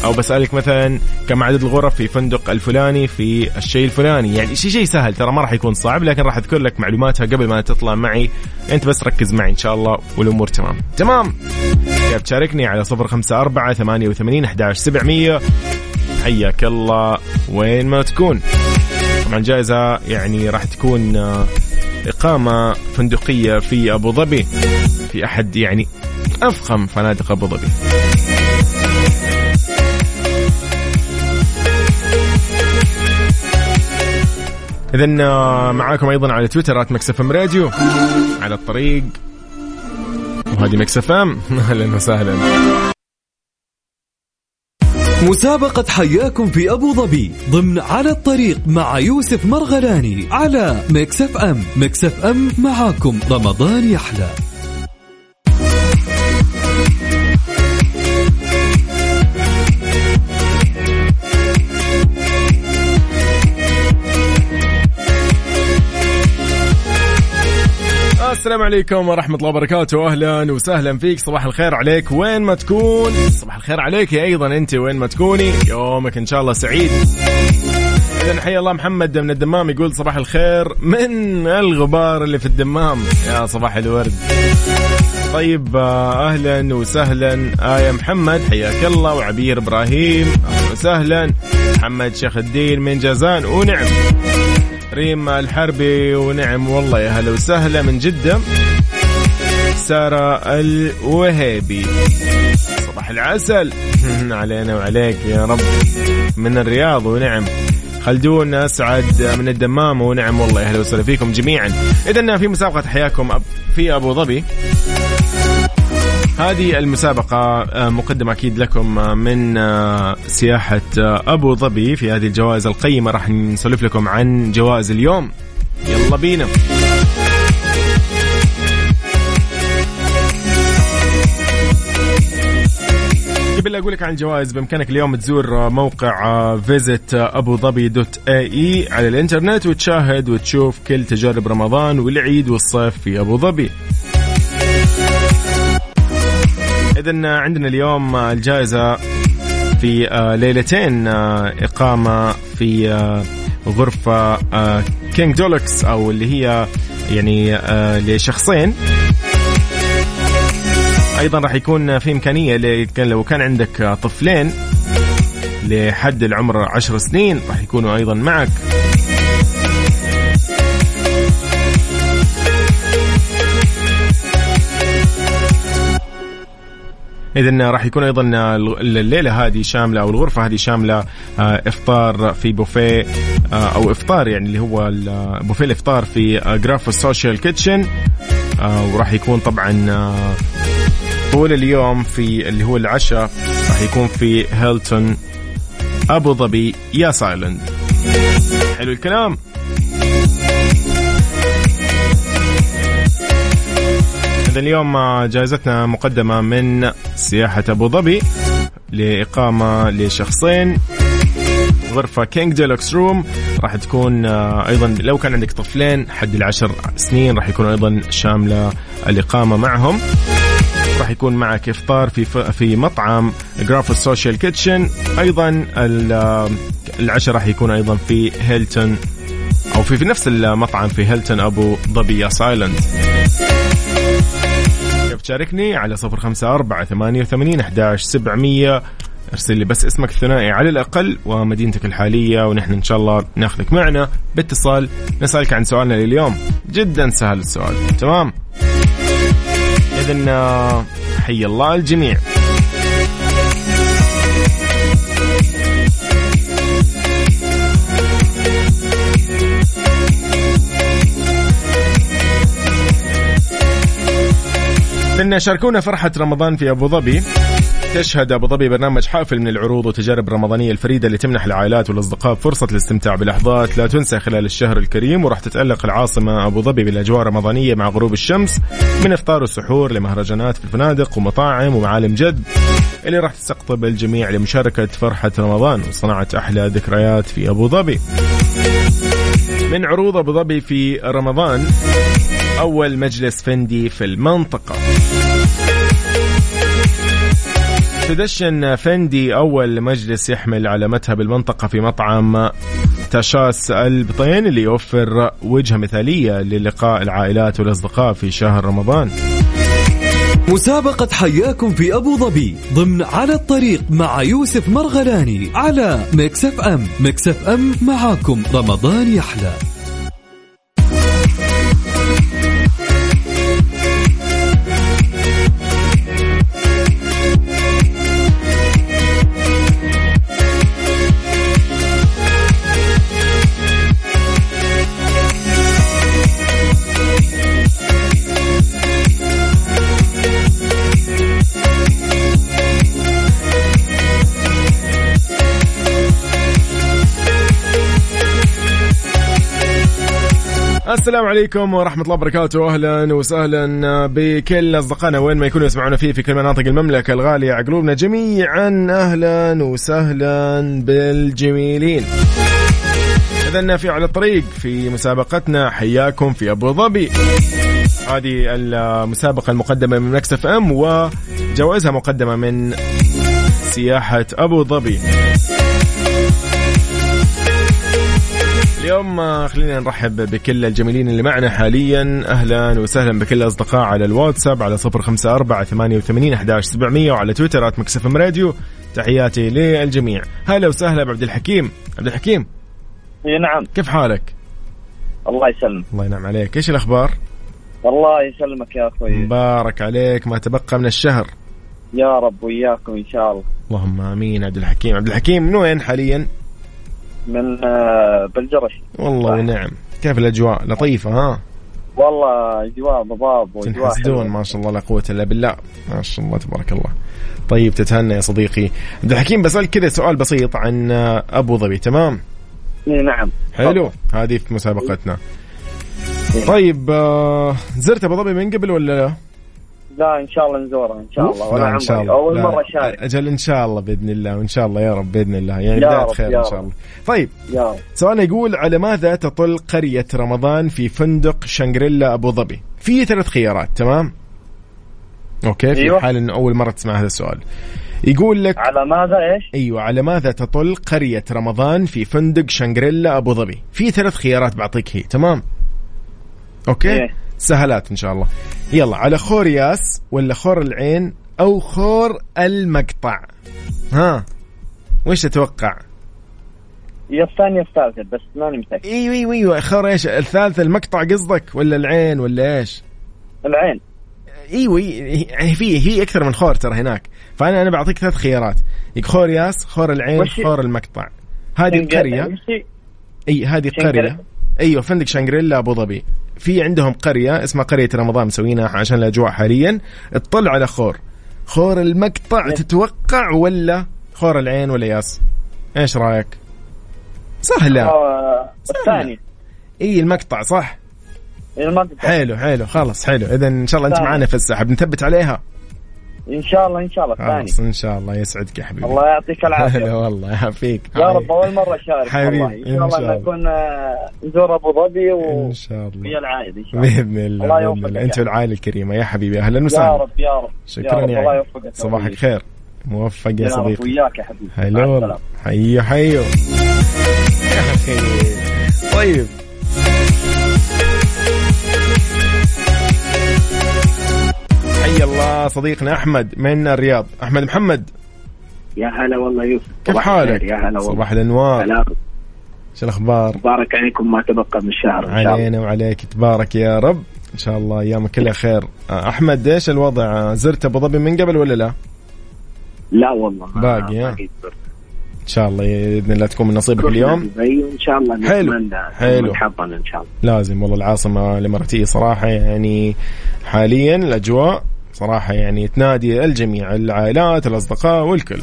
أو بسألك مثلا كم عدد الغرف في فندق الفلاني في الشيء الفلاني؟ يعني شيء شيء سهل ترى ما راح يكون صعب لكن راح أذكر لك معلوماتها قبل ما تطلع معي. أنت بس ركز معي إن شاء الله والأمور تمام. تمام. كيف تشاركني على صفر خمسة أربعة ثمانية وثمانين أحداش سبعمية. حياك الله. وين ما تكون. طبعا جائزة يعني راح تكون آه، إقامة فندقية في أبو ظبي. في أحد يعني أفخم فنادق أبو ظبي. اذا آه، معاكم أيضا على تويتر at Mix FM Radio. على الطريق. وهذه Mix FM. [LAUGHS] أهلا وسهلا. مسابقة حياكم في أبو ظبي ضمن على الطريق مع يوسف مرغلاني على Mix FM. Mix FM معاكم. رمضان يحلى. السلام عليكم ورحمة الله وبركاته. أهلا وسهلا فيك. صباح الخير عليك. وين ما تكون. صباح الخير عليك أيضا أنت. وين ما تكوني. يومك إن شاء الله سعيد. إذا حيا الله محمد من الدمام يقول صباح الخير من الغبار اللي في الدمام. يا صباح الورد. طيب أهلا وسهلا. آية محمد حياك الله. وعبير إبراهيم أهلا وسهلا. محمد شيخ الدين من جازان. ونعم. ريم الحربي ونعم والله يا هلا وسهلا من جدة. سارة الوهيبي. صباح العسل. [LAUGHS] علينا وعليك يا رب. من الرياض ونعم. خلدون أسعد من الدمام ونعم والله أهلا وسهلا فيكم جميعا. اذا في مسابقة حياكم في أبو ظبي. هذه المسابقة آه، مقدمة أكيد لكم آه، من آه، سياحة أبو ظبي في هذه الجوائز القيمة. راح نسولف لكم عن جوائز اليوم. يلا بينا. قبل أقول لك عن الجوائز بإمكانك اليوم تزور موقع فيزت ابو ظبي دوت اي اي على الإنترنت وتشاهد وتشوف كل تجارب رمضان والعيد والصيف في ابو ظبي اذا عندنا اليوم الجائزة في آه، ليلتين آه، إقامة في آه، غرفة كينج دولكس أو اللي هي يعني لشخصين. أيضا راح يكون في إمكانية لو كان عندك طفلين لحد العمر عشر سنين راح يكونوا أيضا معك. اذا راح يكون أيضا الليلة هذه شاملة أو الغرفة هذه شاملة آه، إفطار في بوفيه آه، أو إفطار يعني اللي هو بوفيه الإفطار في Graphos Social Kitchen. وراح يكون طبعا طول اليوم في اللي هو العشاء راح يكون في هيلتون أبو ظبي Yas Island حلو الكلام؟ إذا اليوم جائزتنا مقدمة من سياحة أبو ظبي لإقامة لشخصين. غرفة King Deluxe Room راح تكون آه، أيضا لو كان عندك طفلين حد العشر سنين راح يكون أيضا شاملة الإقامة معهم. راح يكون معك إفطار في في مطعم Graphos Social Kitchen أيضا آه، العشاء راح يكون أيضا في هيلتون أو في, في نفس المطعم في هيلتون أبو ظبي يا سايلند كيف تشاركني على صفر خمسة أربعة ثمانية وثمانين أحداش سبعمية. ارسل لي بس اسمك الثنائي على الأقل ومدينتك الحالية ونحن إن شاء الله ناخذك معنا. باتصال نسألك عن سؤالنا لليوم. جدا سهل السؤال. تمام؟ إذن آه، حي الله الجميع. إن شاركونا فرحة رمضان في أبو ظبي. تشهد أبو ظبي برنامج حافل من العروض وتجارب الرمضانية الفريدة اللي تمنح العائلات والأصدقاء فرصة الاستمتاع بلحظات لا تنسى خلال الشهر الكريم وراح تتألق العاصمة أبو ظبي بالأجواء الرمضانية مع غروب الشمس من إفطار وسحور لمهرجانات في الفنادق ومطاعم ومعالم جد اللي راح تستقطب الجميع لمشاركة فرحة رمضان وصناعة أحلى ذكريات في أبو ظبي. من عروض أبو ظبي في رمضان أول مجلس فندي في المنطقة. تدشن فندي أول مجلس يحمل علامتها بالمنطقة في مطعم تشاس البطين اللي يوفر وجهة مثالية للقاء العائلات والأصدقاء في شهر رمضان. مسابقة حياكم في أبو ظبي ضمن على الطريق مع يوسف مرغلاني على Mix FM. Mix FM معاكم. رمضان يحلى. السلام عليكم ورحمة الله وبركاته. أهلا وسهلا بكل أصدقائنا وين ما يكونوا يسمعونا فيه في كل مناطق المملكة الغالية على قلوبنا. جميعا أهلا وسهلا بالجميلين. إذا في على الطريق في مسابقتنا حياكم في أبو ظبي. هذه المسابقة المقدمة من مكسف أم وجوائزها مقدمة من سياحة أبو ظبي. اليوم آه، خلينا نرحب بكل الجميلين اللي معنا حاليا. أهلا وسهلا بكل الاصدقاء على الواتساب على صفر خمسة أربعة ثمانية وثمانين أحداش سبعمية وعلى تويتر at Mix FM Radio. تحياتي للجميع. هلا وسهلا بعبد الحكيم. عبد الحكيم. إي نعم. كيف حالك؟ الله يسلمك. الله ينعم عليك. إيش الأخبار؟ الله يسلمك يا أخوي. مبارك عليك. ما تبقى من الشهر. يا رب وياكم إن شاء الله. اللهم آمين. عبد الحكيم. عبد الحكيم من وين حاليا؟ من آه، بالجرش والله ونعم كيف الأجواء؟ لطيفة ها؟ والله أجواء ضباب وأجواء تنحسدون. ما شاء الله لا قوة إلا بالله. ما شاء الله تبارك الله. طيب تتهنى يا صديقي. عبد الحكيم بسألك كذا سؤال بسيط عن أبو ظبي تمام؟ نعم. حلو. هذه في مسابقتنا. طيب آه، زرت أبو ظبي من قبل ولا لا؟ لا إن شاء الله نزورها إن شاء الله. لا ولا ان شاء الله. أول. مرة اشارك أجل إن شاء الله بإذن الله وإن شاء الله يا رب بإذن الله. يعني بداية خير إن شاء. الله. طيب. يا رب. سؤال يقول على ماذا تطل قرية رمضان في فندق شانغريلا أبو ظبي؟ في ثلاث خيارات تمام؟ okay في أيوة. حال أنه أول مرة تسمع هذا السؤال. يقول لك على ماذا إيش؟ أيوة على ماذا تطل قرية رمضان في فندق شانغريلا أبو ظبي؟ في ثلاث خيارات بعطيك هي تمام؟ okay؟ إيه. سهلات إن شاء الله. يلا على خور ياس ولا خور العين أو خور المقطع؟ ها وش تتوقع؟ يا الثانية الثالثه بس ماني متأكد. أيوه أيوه أيوه خور إيش؟ الثالث المقطع قصدك ولا العين ولا إيش؟ العين. أيوه يعني في في أكثر من خور ترى هناك. فأنا أنا بعطيك ثلاث خيارات. خور ياس خور العين وش- خور المقطع. هذه وش- إي هذه القرية. أيوه فندق شانغريلا أبو ظبي. في عندهم قرية اسمها قرية رمضان مسوينها عشان الأجواء حاليا. اطلع على خور. خور المقطع تتوقع ولا خور العين ولا ياس؟ إيش رأيك؟ سهلة. آه، الثانية إي المقطع صح؟ المقطع. حلو حلو خلاص حلو. اذا إن شاء الله أنت. معنا في السحب. نثبت عليها. إن شاء الله إن شاء الله خلاص إن شاء الله يسعدك يا حبيبي. الله يعطيك [LAUGHS] هلا العافيه والله يعافيك. يا رب أول مرة أشارك حبيبي، إن شاء الله. نكون آه، نزور أبو ظبي إن و شاء الله. في العائد إن شاء الله بإذن الله. الله بإذن الله. يا أنت. والعائلة الكريمة يا حبيبي أهلا يا وسهلا. رب يا رب. شكرا يا رب يا الله. يوفقك صباحك خير. موفق يا يا رب صديقي. وياك يا حبيبي. هلا. حيو حيو. يا أخي. طيب. حي الله صديقنا أحمد من الرياض. أحمد محمد. يا هلا والله يوسف. كيف حالك؟ يا هلا والله. صباح الأنوار. شو الأخبار؟ مبارك عليكم ما تبقى من الشهر إن شاء الله. علينا وعليك. تبارك يا رب. إن شاء الله أيامك كلها خير. آه، أحمد إيش الوضع؟ آه، زرت أبو ظبي من قبل ولا لا؟ لا والله باقي، زرت. إن شاء الله بإذن الله تكون من نصيبك اليوم. وإن شاء الله حلو، حلو. إن شاء الله. لازم والله العاصمة الإماراتية صراحة يعني حاليا الأجواء صراحة يعني تنادي الجميع العائلات الأصدقاء والكل.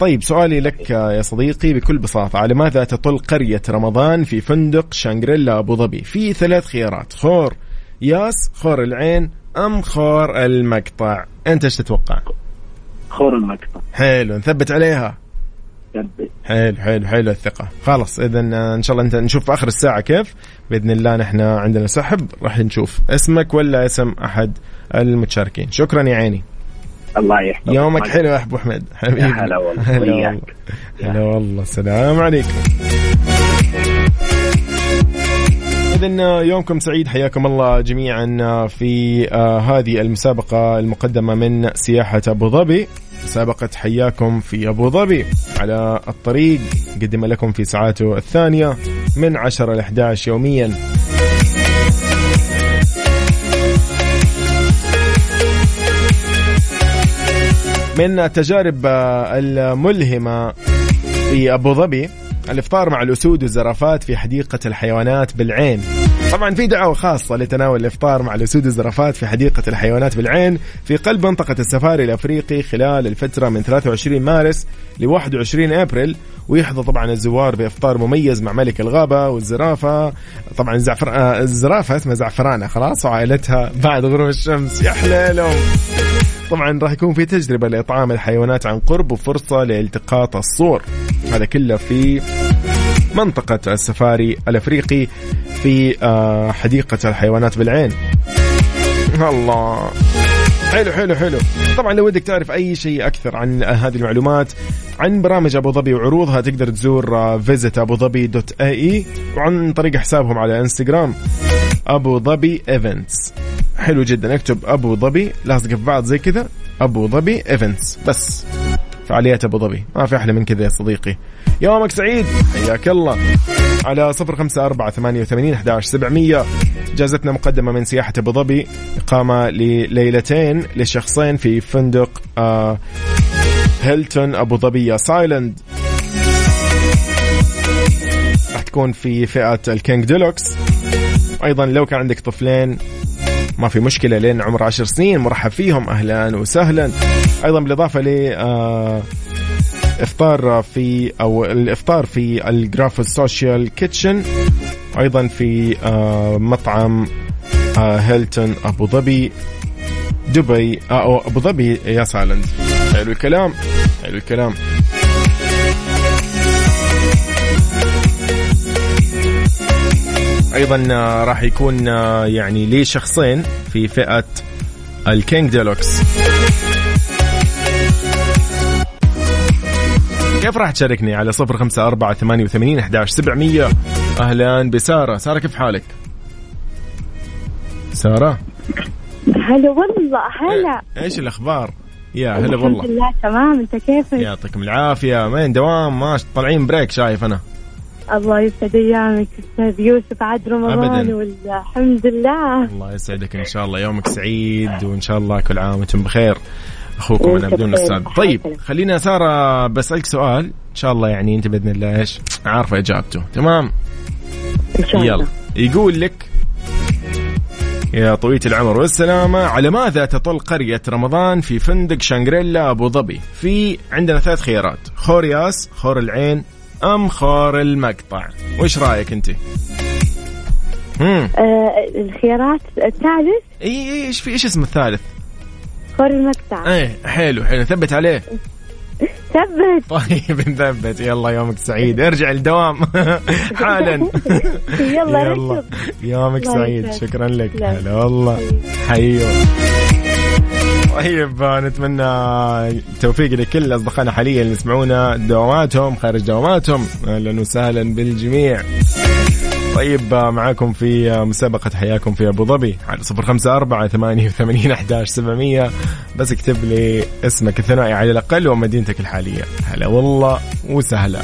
طيب سؤالي لك يا صديقي بكل بساطة على ماذا تطل قرية رمضان في فندق شانغريلا أبو ظبي؟ في ثلاث خيارات خور ياس خور العين أم خور المقطع. أنت إيش تتوقع؟ خور المقطع. حلو نثبت عليها. ثبت. حلو حلو حلو الثقة. خلاص إذا إن شاء الله انت نشوف في آخر الساعة كيف. بإذن الله نحن عندنا سحب راح نشوف اسمك ولا اسم أحد المتشاركين. شكرا يا عيني. الله يحفظك. يومك حلو يا أبو حميد حبيبي. هلا والله. هلا. والله. والله. السلام عليكم. إذا يومكم سعيد. حياكم الله جميعا في آه، هذه المسابقة المقدمة من سياحة أبو ظبي. مسابقة حياكم في أبو ظبي على الطريق. قدم لكم في ساعاته الثانية من 10 ل 11 يوميا. من التجارب الملهمة في أبو ظبي الإفطار مع الأسود والزرافات في حديقة الحيوانات بالعين. طبعا في دعوة خاصة لتناول الإفطار مع الأسود والزرافات في حديقة الحيوانات بالعين في قلب منطقة السفاري الأفريقي خلال الفترة من 23 مارس ل 21 أبريل ويحظى طبعا الزوار بإفطار مميز مع ملك الغابة والزرافة. طبعا الزعفر... آه، الزرافة اسمها زعفرانة خلاص وعائلتها بعد غروب الشمس. يا حليلهم طبعا راح يكون في تجربة لإطعام الحيوانات عن قرب وفرصة لالتقاط الصور. هذا كله في منطقة السفاري الأفريقي في آه، حديقة الحيوانات بالعين. الله. حلو حلو حلو. طبعا لو ودك تعرف أي شيء أكثر عن هذه المعلومات عن برامج أبو ظبي وعروضها تقدر تزور فيزت أبو ظبي دوت اي اي وعن طريق حسابهم على إنستغرام أبو ظبي events حلو جدا. اكتب أبو ظبي لاصق في بعض زي كذا أبو ظبي events بس فعاليات أبو ظبي. ما في أحلى من كذا يا صديقي. يومك سعيد. حياك الله. على صفر خمسة أربعة ثمانية وثمانين أحداش سبعمية. جازتنا مقدمة من سياحة أبو ظبي إقامة لليلتين لشخصين في فندق آه هيلتون أبو ظبي ياس Island راح تكون في فئة ال King Deluxe. أيضا لو كان عندك طفلين ما في مشكلة لين عمر عشر سنين مرحب فيهم أهلا وسهلا. أيضا بالإضافة ل آه افطار في أو الإفطار في ال Graphos Social Kitchen أيضا في آه مطعم آه هيلتون أبو ظبي دبي آه أو أبو ظبي ياس Island حلو الكلام حلو الكلام. أيضا راح يكون يعني لي شخصين في فئة ال King Deluxe. كيف راح تشاركني على صفر خمسة أربعة ثمانية وثمانين أحداش سبعمية؟ أهلا بسارة. سارة كيف حالك؟ سارة؟ هلا والله هلا. إيش الأخبار؟ يا هلا الحمد والله. لله تمام. أنت كيفك؟ يعطيكم العافية. وين؟ دوام؟ ما طالعين بريك شايف أنا. الله يسعد أيامك أستاذ يوسف عاد رمضان أبداً. والحمد لله. الله يسعدك إن شاء الله. يومك سعيد وإن شاء الله كل عام وأنتم بخير. أخوكم وأنت أنا بدون. أستاذ طيب خلينا سارة بسألك سؤال. إن شاء الله يعني أنت بإذن الله إيش؟ عارفة إجابته. تمام؟ إن شاء الله. يلا يقول لك يا طويلة العمر والسلامة على ماذا تطل قرية رمضان في فندق شانغريلا أبو ظبي؟ في عندنا ثلاث خيارات. خور ياس خور العين أم خور المقطع. وش رأيك أنت؟ آه الخيارات الثالث؟ إي إيش في إيش اسم الثالث؟ خور المقطع. إيه حلو حلو. ثبت عليه. [LAUGHS] ثبت. طيب نثبت. يلا يومك سعيد. ارجع الدوام [LAUGHS] حالا. [LAUGHS] يلا ركض يومك سعيد. شكرا لك. لا. هلا والله. حيو. طيب نتمنى التوفيق لكل أصدقائنا حاليا اللي يسمعونا. دواماتهم خارج دواماتهم أهلا وسهلا بالجميع. طيب معاكم في مسابقة حياكم في أبو ظبي على صفر خمسة أربعة ثمانية وثمانين أحداش سبعمية. بس اكتب لي اسمك الثنائي على الأقل ومدينتك الحالية. هلا والله وسهلا.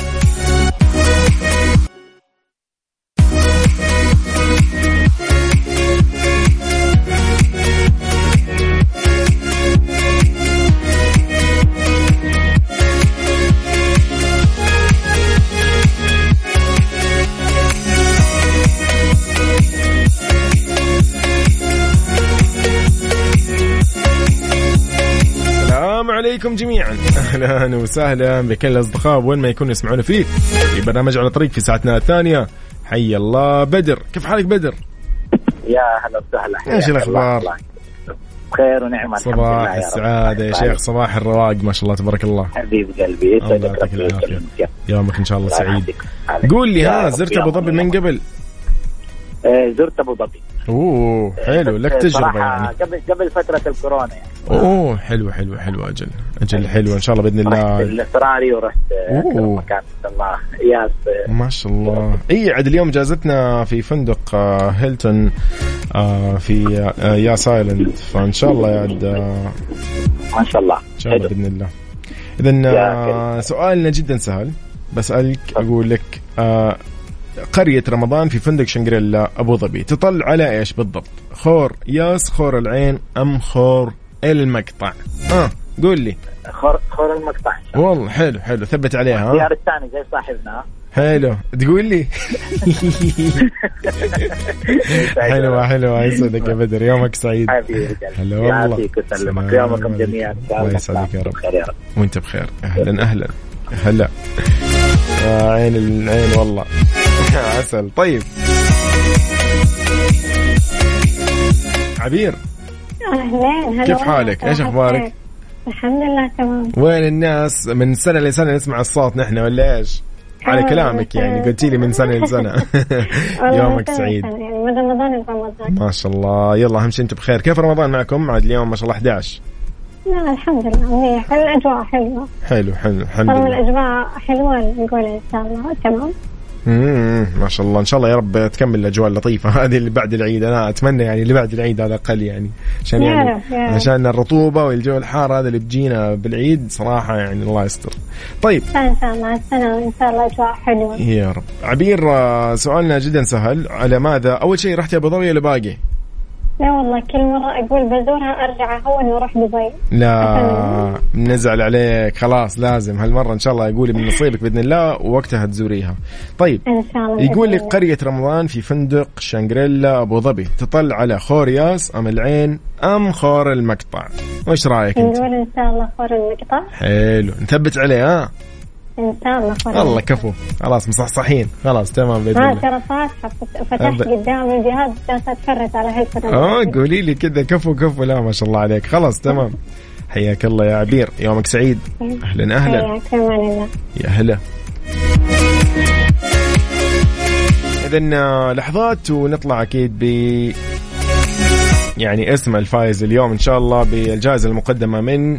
عليكم جميعا أهلا وسهلا بكل الأصدقاء وين ما يكونوا يسمعونا فيه في برنامج على طريق في ساعتنا الثانية حي الله بدر كيف حالك بدر يا هلا وسهلا إيش؟ الله. بخير ونعمة صباح يا رب. السعادة يا شيخ صباح الرواق ما شاء الله تبارك الله حبيب قلبي الله يعطيك ويكرمك. يومك إن شاء الله سعيد. قول لي يا ها رب زرت يا ابو رب. ظبي من قبل آه، زرت أبو ظبي أوه حلو. لك بس تجربة يعني. قبل قبل فترة الكورونا يعني. أوه حلو حلو حلو. أجل أجل حلو. إن شاء الله بإذن رحت الله الأسترالي ورحت آه، أوه. مكان الله. ياس آه، ما شاء الله. إي عاد اليوم جازتنا في فندق آه، هيلتون في آه، ياس Island فإن شاء الله يا عاد ما شاء الله. إن شاء الله. بإذن الله. اذا سؤالنا جدا سهل. بسألك أقول لك قرية رمضان في فندق شنغريلا أبو ظبي. تطل على إيش بالضبط؟ خور ياس خور العين أم خور المقطع؟ آه قول لي. خور خور المقطع. والله حلو حلو. ثبت عليها ها؟ الخيار الثاني زي صاحبنا. حلو. تقول لي. [LAUGHS] حلوة حلوة يسعدك يا بدر. يومك سعيد. هلا والله. يعافيك ويسلمك. يومكم. جميعا. الله يسعدك يا رب. بخير يا رب. وأنت بخير. أهلا أهلا. هلا. آه عين العين والله عسل. طيب. عبير. اهلين كيف. حالك؟ أخبارك؟ الخير. الحمد لله تمام. وين الناس؟ من سنة لسنة نسمع الصوت نحن ولا إيش؟ على آه، كلامك يعني. قلتي لي من سنة [LAUGHS] لسنة. والله [LAUGHS] يومك سعيد. يعني من رمضان ما شاء الله. يلا أهم شيء أنتم بخير. كيف رمضان معكم؟ عاد اليوم ما شاء الله 11 لا الحمد لله الأجواء حلوة. حلو حلو الحمد لله الأجواء حلوة نقول إن شاء الله. تمام؟ مم، ما شاء الله. إن شاء الله يا رب تكمل الأجواء اللطيفة. [LAUGHS] هذه اللي بعد العيد. أنا أتمنى يعني اللي بعد العيد على الاقل يعني. عشان يعني. عشان الرطوبة والجو الحار هذا اللي بيجينا بالعيد صراحة يعني الله يستر. طيب. إن شاء الله. وان شاء الله أجواء حلوة. يا رب. عبير آه، سؤالنا جدا سهل. على ماذا؟ أول شيء رحت أبو ظبي ولا باقي؟ لا والله كل مرة أقول بزورها أرجع هو انه أروح دبي. لا نزعل عليك. خلاص لازم. هالمرة إن شاء الله يقولي من نصيبك بإذن الله ووقتها تزوريها. طيب إن شاء الله يقول لك بإذن الله. قرية رمضان في فندق شانغريلا أبو ظبي. تطل على خور ياس أم العين أم خور المقطع؟ وش رأيك نقول إن شاء الله خور المقطع. حلو. نثبت عليه ها؟ إن شاء الله الله. كفو. خلاص مصحصحين. خلاص تمام بإذن ها الله. ترى فاتحة فت- فتحت قدام الجهاز أتفرج على هالفيلم آه قولي لي كذا كفو كفو. لا ما شاء الله عليك. خلاص تمام. حياك الله يا عبير. يومك سعيد. أهلا أهلا. حياك الله. يا هلا. إذا لحظات ونطلع أكيد ب يعني اسم الفائز اليوم إن شاء الله بالجائزة المقدمة من آه،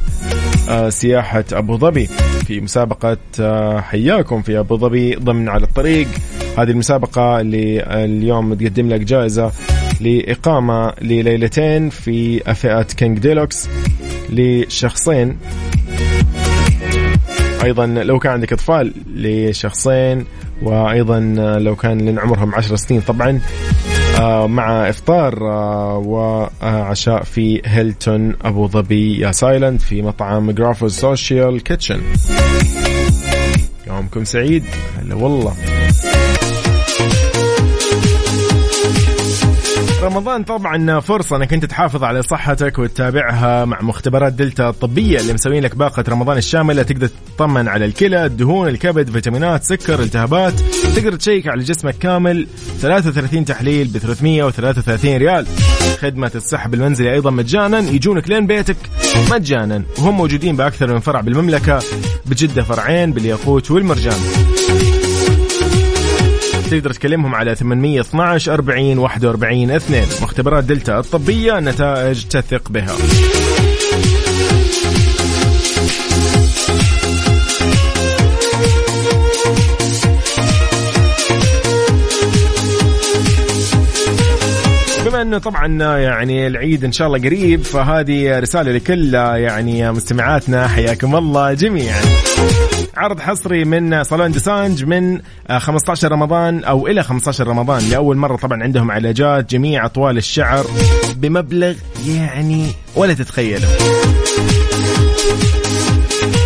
سياحة أبو ظبي. في مسابقة آه، حياكم في أبو ظبي ضمن على الطريق. هذه المسابقة اللي اليوم تقدم لك جائزة لإقامة لليلتين في فئة King Deluxe لشخصين. أيضا لو كان عندك أطفال لشخصين وأيضا لو كان لين عمرهم 10 سنين طبعا. آه، مع إفطار آه، وعشاء في هيلتون أبو ظبي ياس Island في مطعم Graphos Social Kitchen يومكم سعيد. هلا والله. رمضان طبعا فرصة إنك أنت تحافظ على صحتك وتتابعها مع مختبرات دلتا الطبية اللي مسوين لك باقة رمضان الشاملة. تقدر تطمن على الكلى، الدهون، الكبد، فيتامينات، سكر، التهابات، تقدر تشيك على جسمك كامل. 33 تحليل ب 333 ريال. خدمة السحب المنزلي أيضا مجانا. يجونك لين بيتك مجانا. وهم موجودين بأكثر من فرع بالمملكة بجدة فرعين بالياقوت والمرجان. تقدر تكلمهم على 812 40 41 2 مختبرات دلتا الطبية نتائج تثق بها. بما إنه طبعا يعني العيد إن شاء الله قريب فهذه رسالة لكل يعني مستمعاتنا حياكم الله جميعا. عرض حصري من صالون Dessange من آه، 15 رمضان أو إلى 15 رمضان لأول مرة طبعا عندهم علاجات جميع أطوال الشعر بمبلغ يعني ولا تتخيله.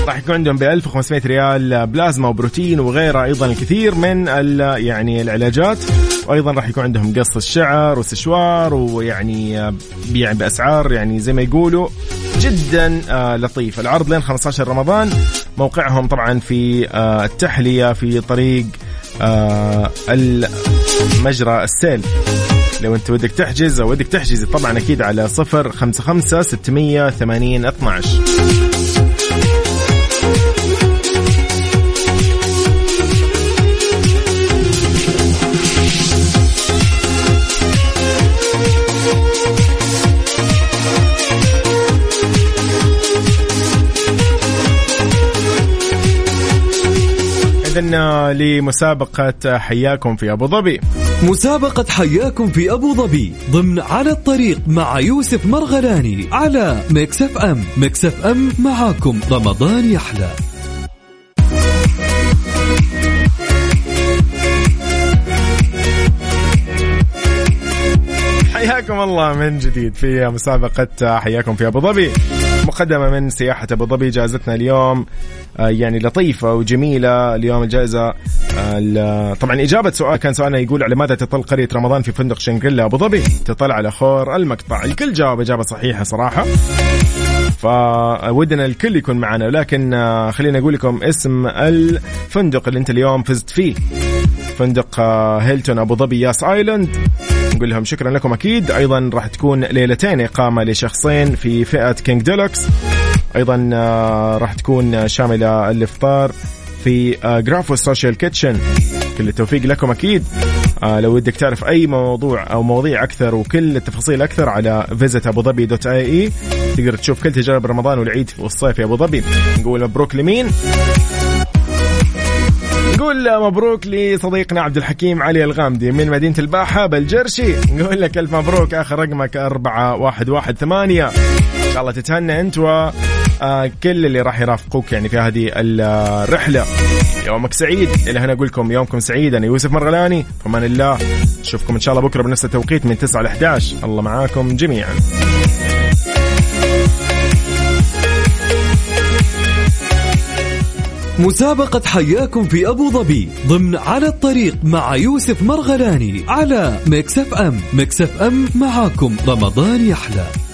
راح يكون عندهم ب 1500 ريال بلازما وبروتين وغيرها أيضا الكثير من يعني العلاجات. وأيضا راح يكون عندهم قص الشعر وسشوار ويعني يعني بأسعار يعني زي ما يقولوا جدا آه، لطيف. العرض لين 15 رمضان. موقعهم طبعا في آه، التحلية في طريق آه، المجرى السيل. لو أنت ودك تحجز أو ودك تحجز طبعا أكيد على 055 680 12 إذن لمسابقة حياكم في أبو ظبي. مسابقة حياكم في أبو ظبي ضمن على الطريق مع يوسف مرغلاني على أم. Mix FM معاكم. رمضان يحلى. حياكم الله من جديد في مسابقة حياكم في أبو ظبي. مقدمة من سياحة أبو ظبي جائزتنا اليوم آه، يعني لطيفة وجميلة. اليوم الجائزة آه، طبعا إجابة سؤال كان سؤالنا يقول على ماذا تطل قرية رمضان في فندق شنغريلا؟ أبو ظبي تطل على خور المقطع. الكل جاوب إجابة صحيحة صراحة. فبودنا الكل يكون معنا ولكن آه، خلينا أقول لكم اسم الفندق اللي أنت اليوم فزت فيه. فندق آه، هيلتون أبو ظبي ياس Island. نقول لهم شكرا لكم أكيد. أيضا راح تكون ليلتين إقامة لشخصين في فئة King Deluxe أيضا آه، راح تكون شاملة الإفطار في Graphos Social Kitchen كل التوفيق لكم أكيد. آه، لو ودك تعرف أي موضوع أو مواضيع أكثر وكل التفاصيل أكثر على visit أبو ظبي dot ae تقدر تشوف كل تجارب رمضان والعيد والصيف في أبو ظبي. نقول مبروك لمين؟ نقول مبروك لصديقنا عبد الحكيم علي الغامدي من مدينة الباحة بلجرشي نقول لك ألف مبروك آخر رقمك أربعة واحد واحد ثمانية. إن شاء الله تتهنى أنت و آه، اللي راح يرافقوك يعني في هذه الرحلة. يومك سعيد. إلى هنا أقول لكم يومكم سعيد. أنا يوسف مرغلاني فمان الله. نشوفكم إن شاء الله بكرة بنفس التوقيت من 9 ل 11 الله معاكم جميعا. مسابقة حياكم في أبو ظبي ضمن على الطريق مع يوسف مرغلاني على أم. Mix FM معاكم. رمضان يحلى.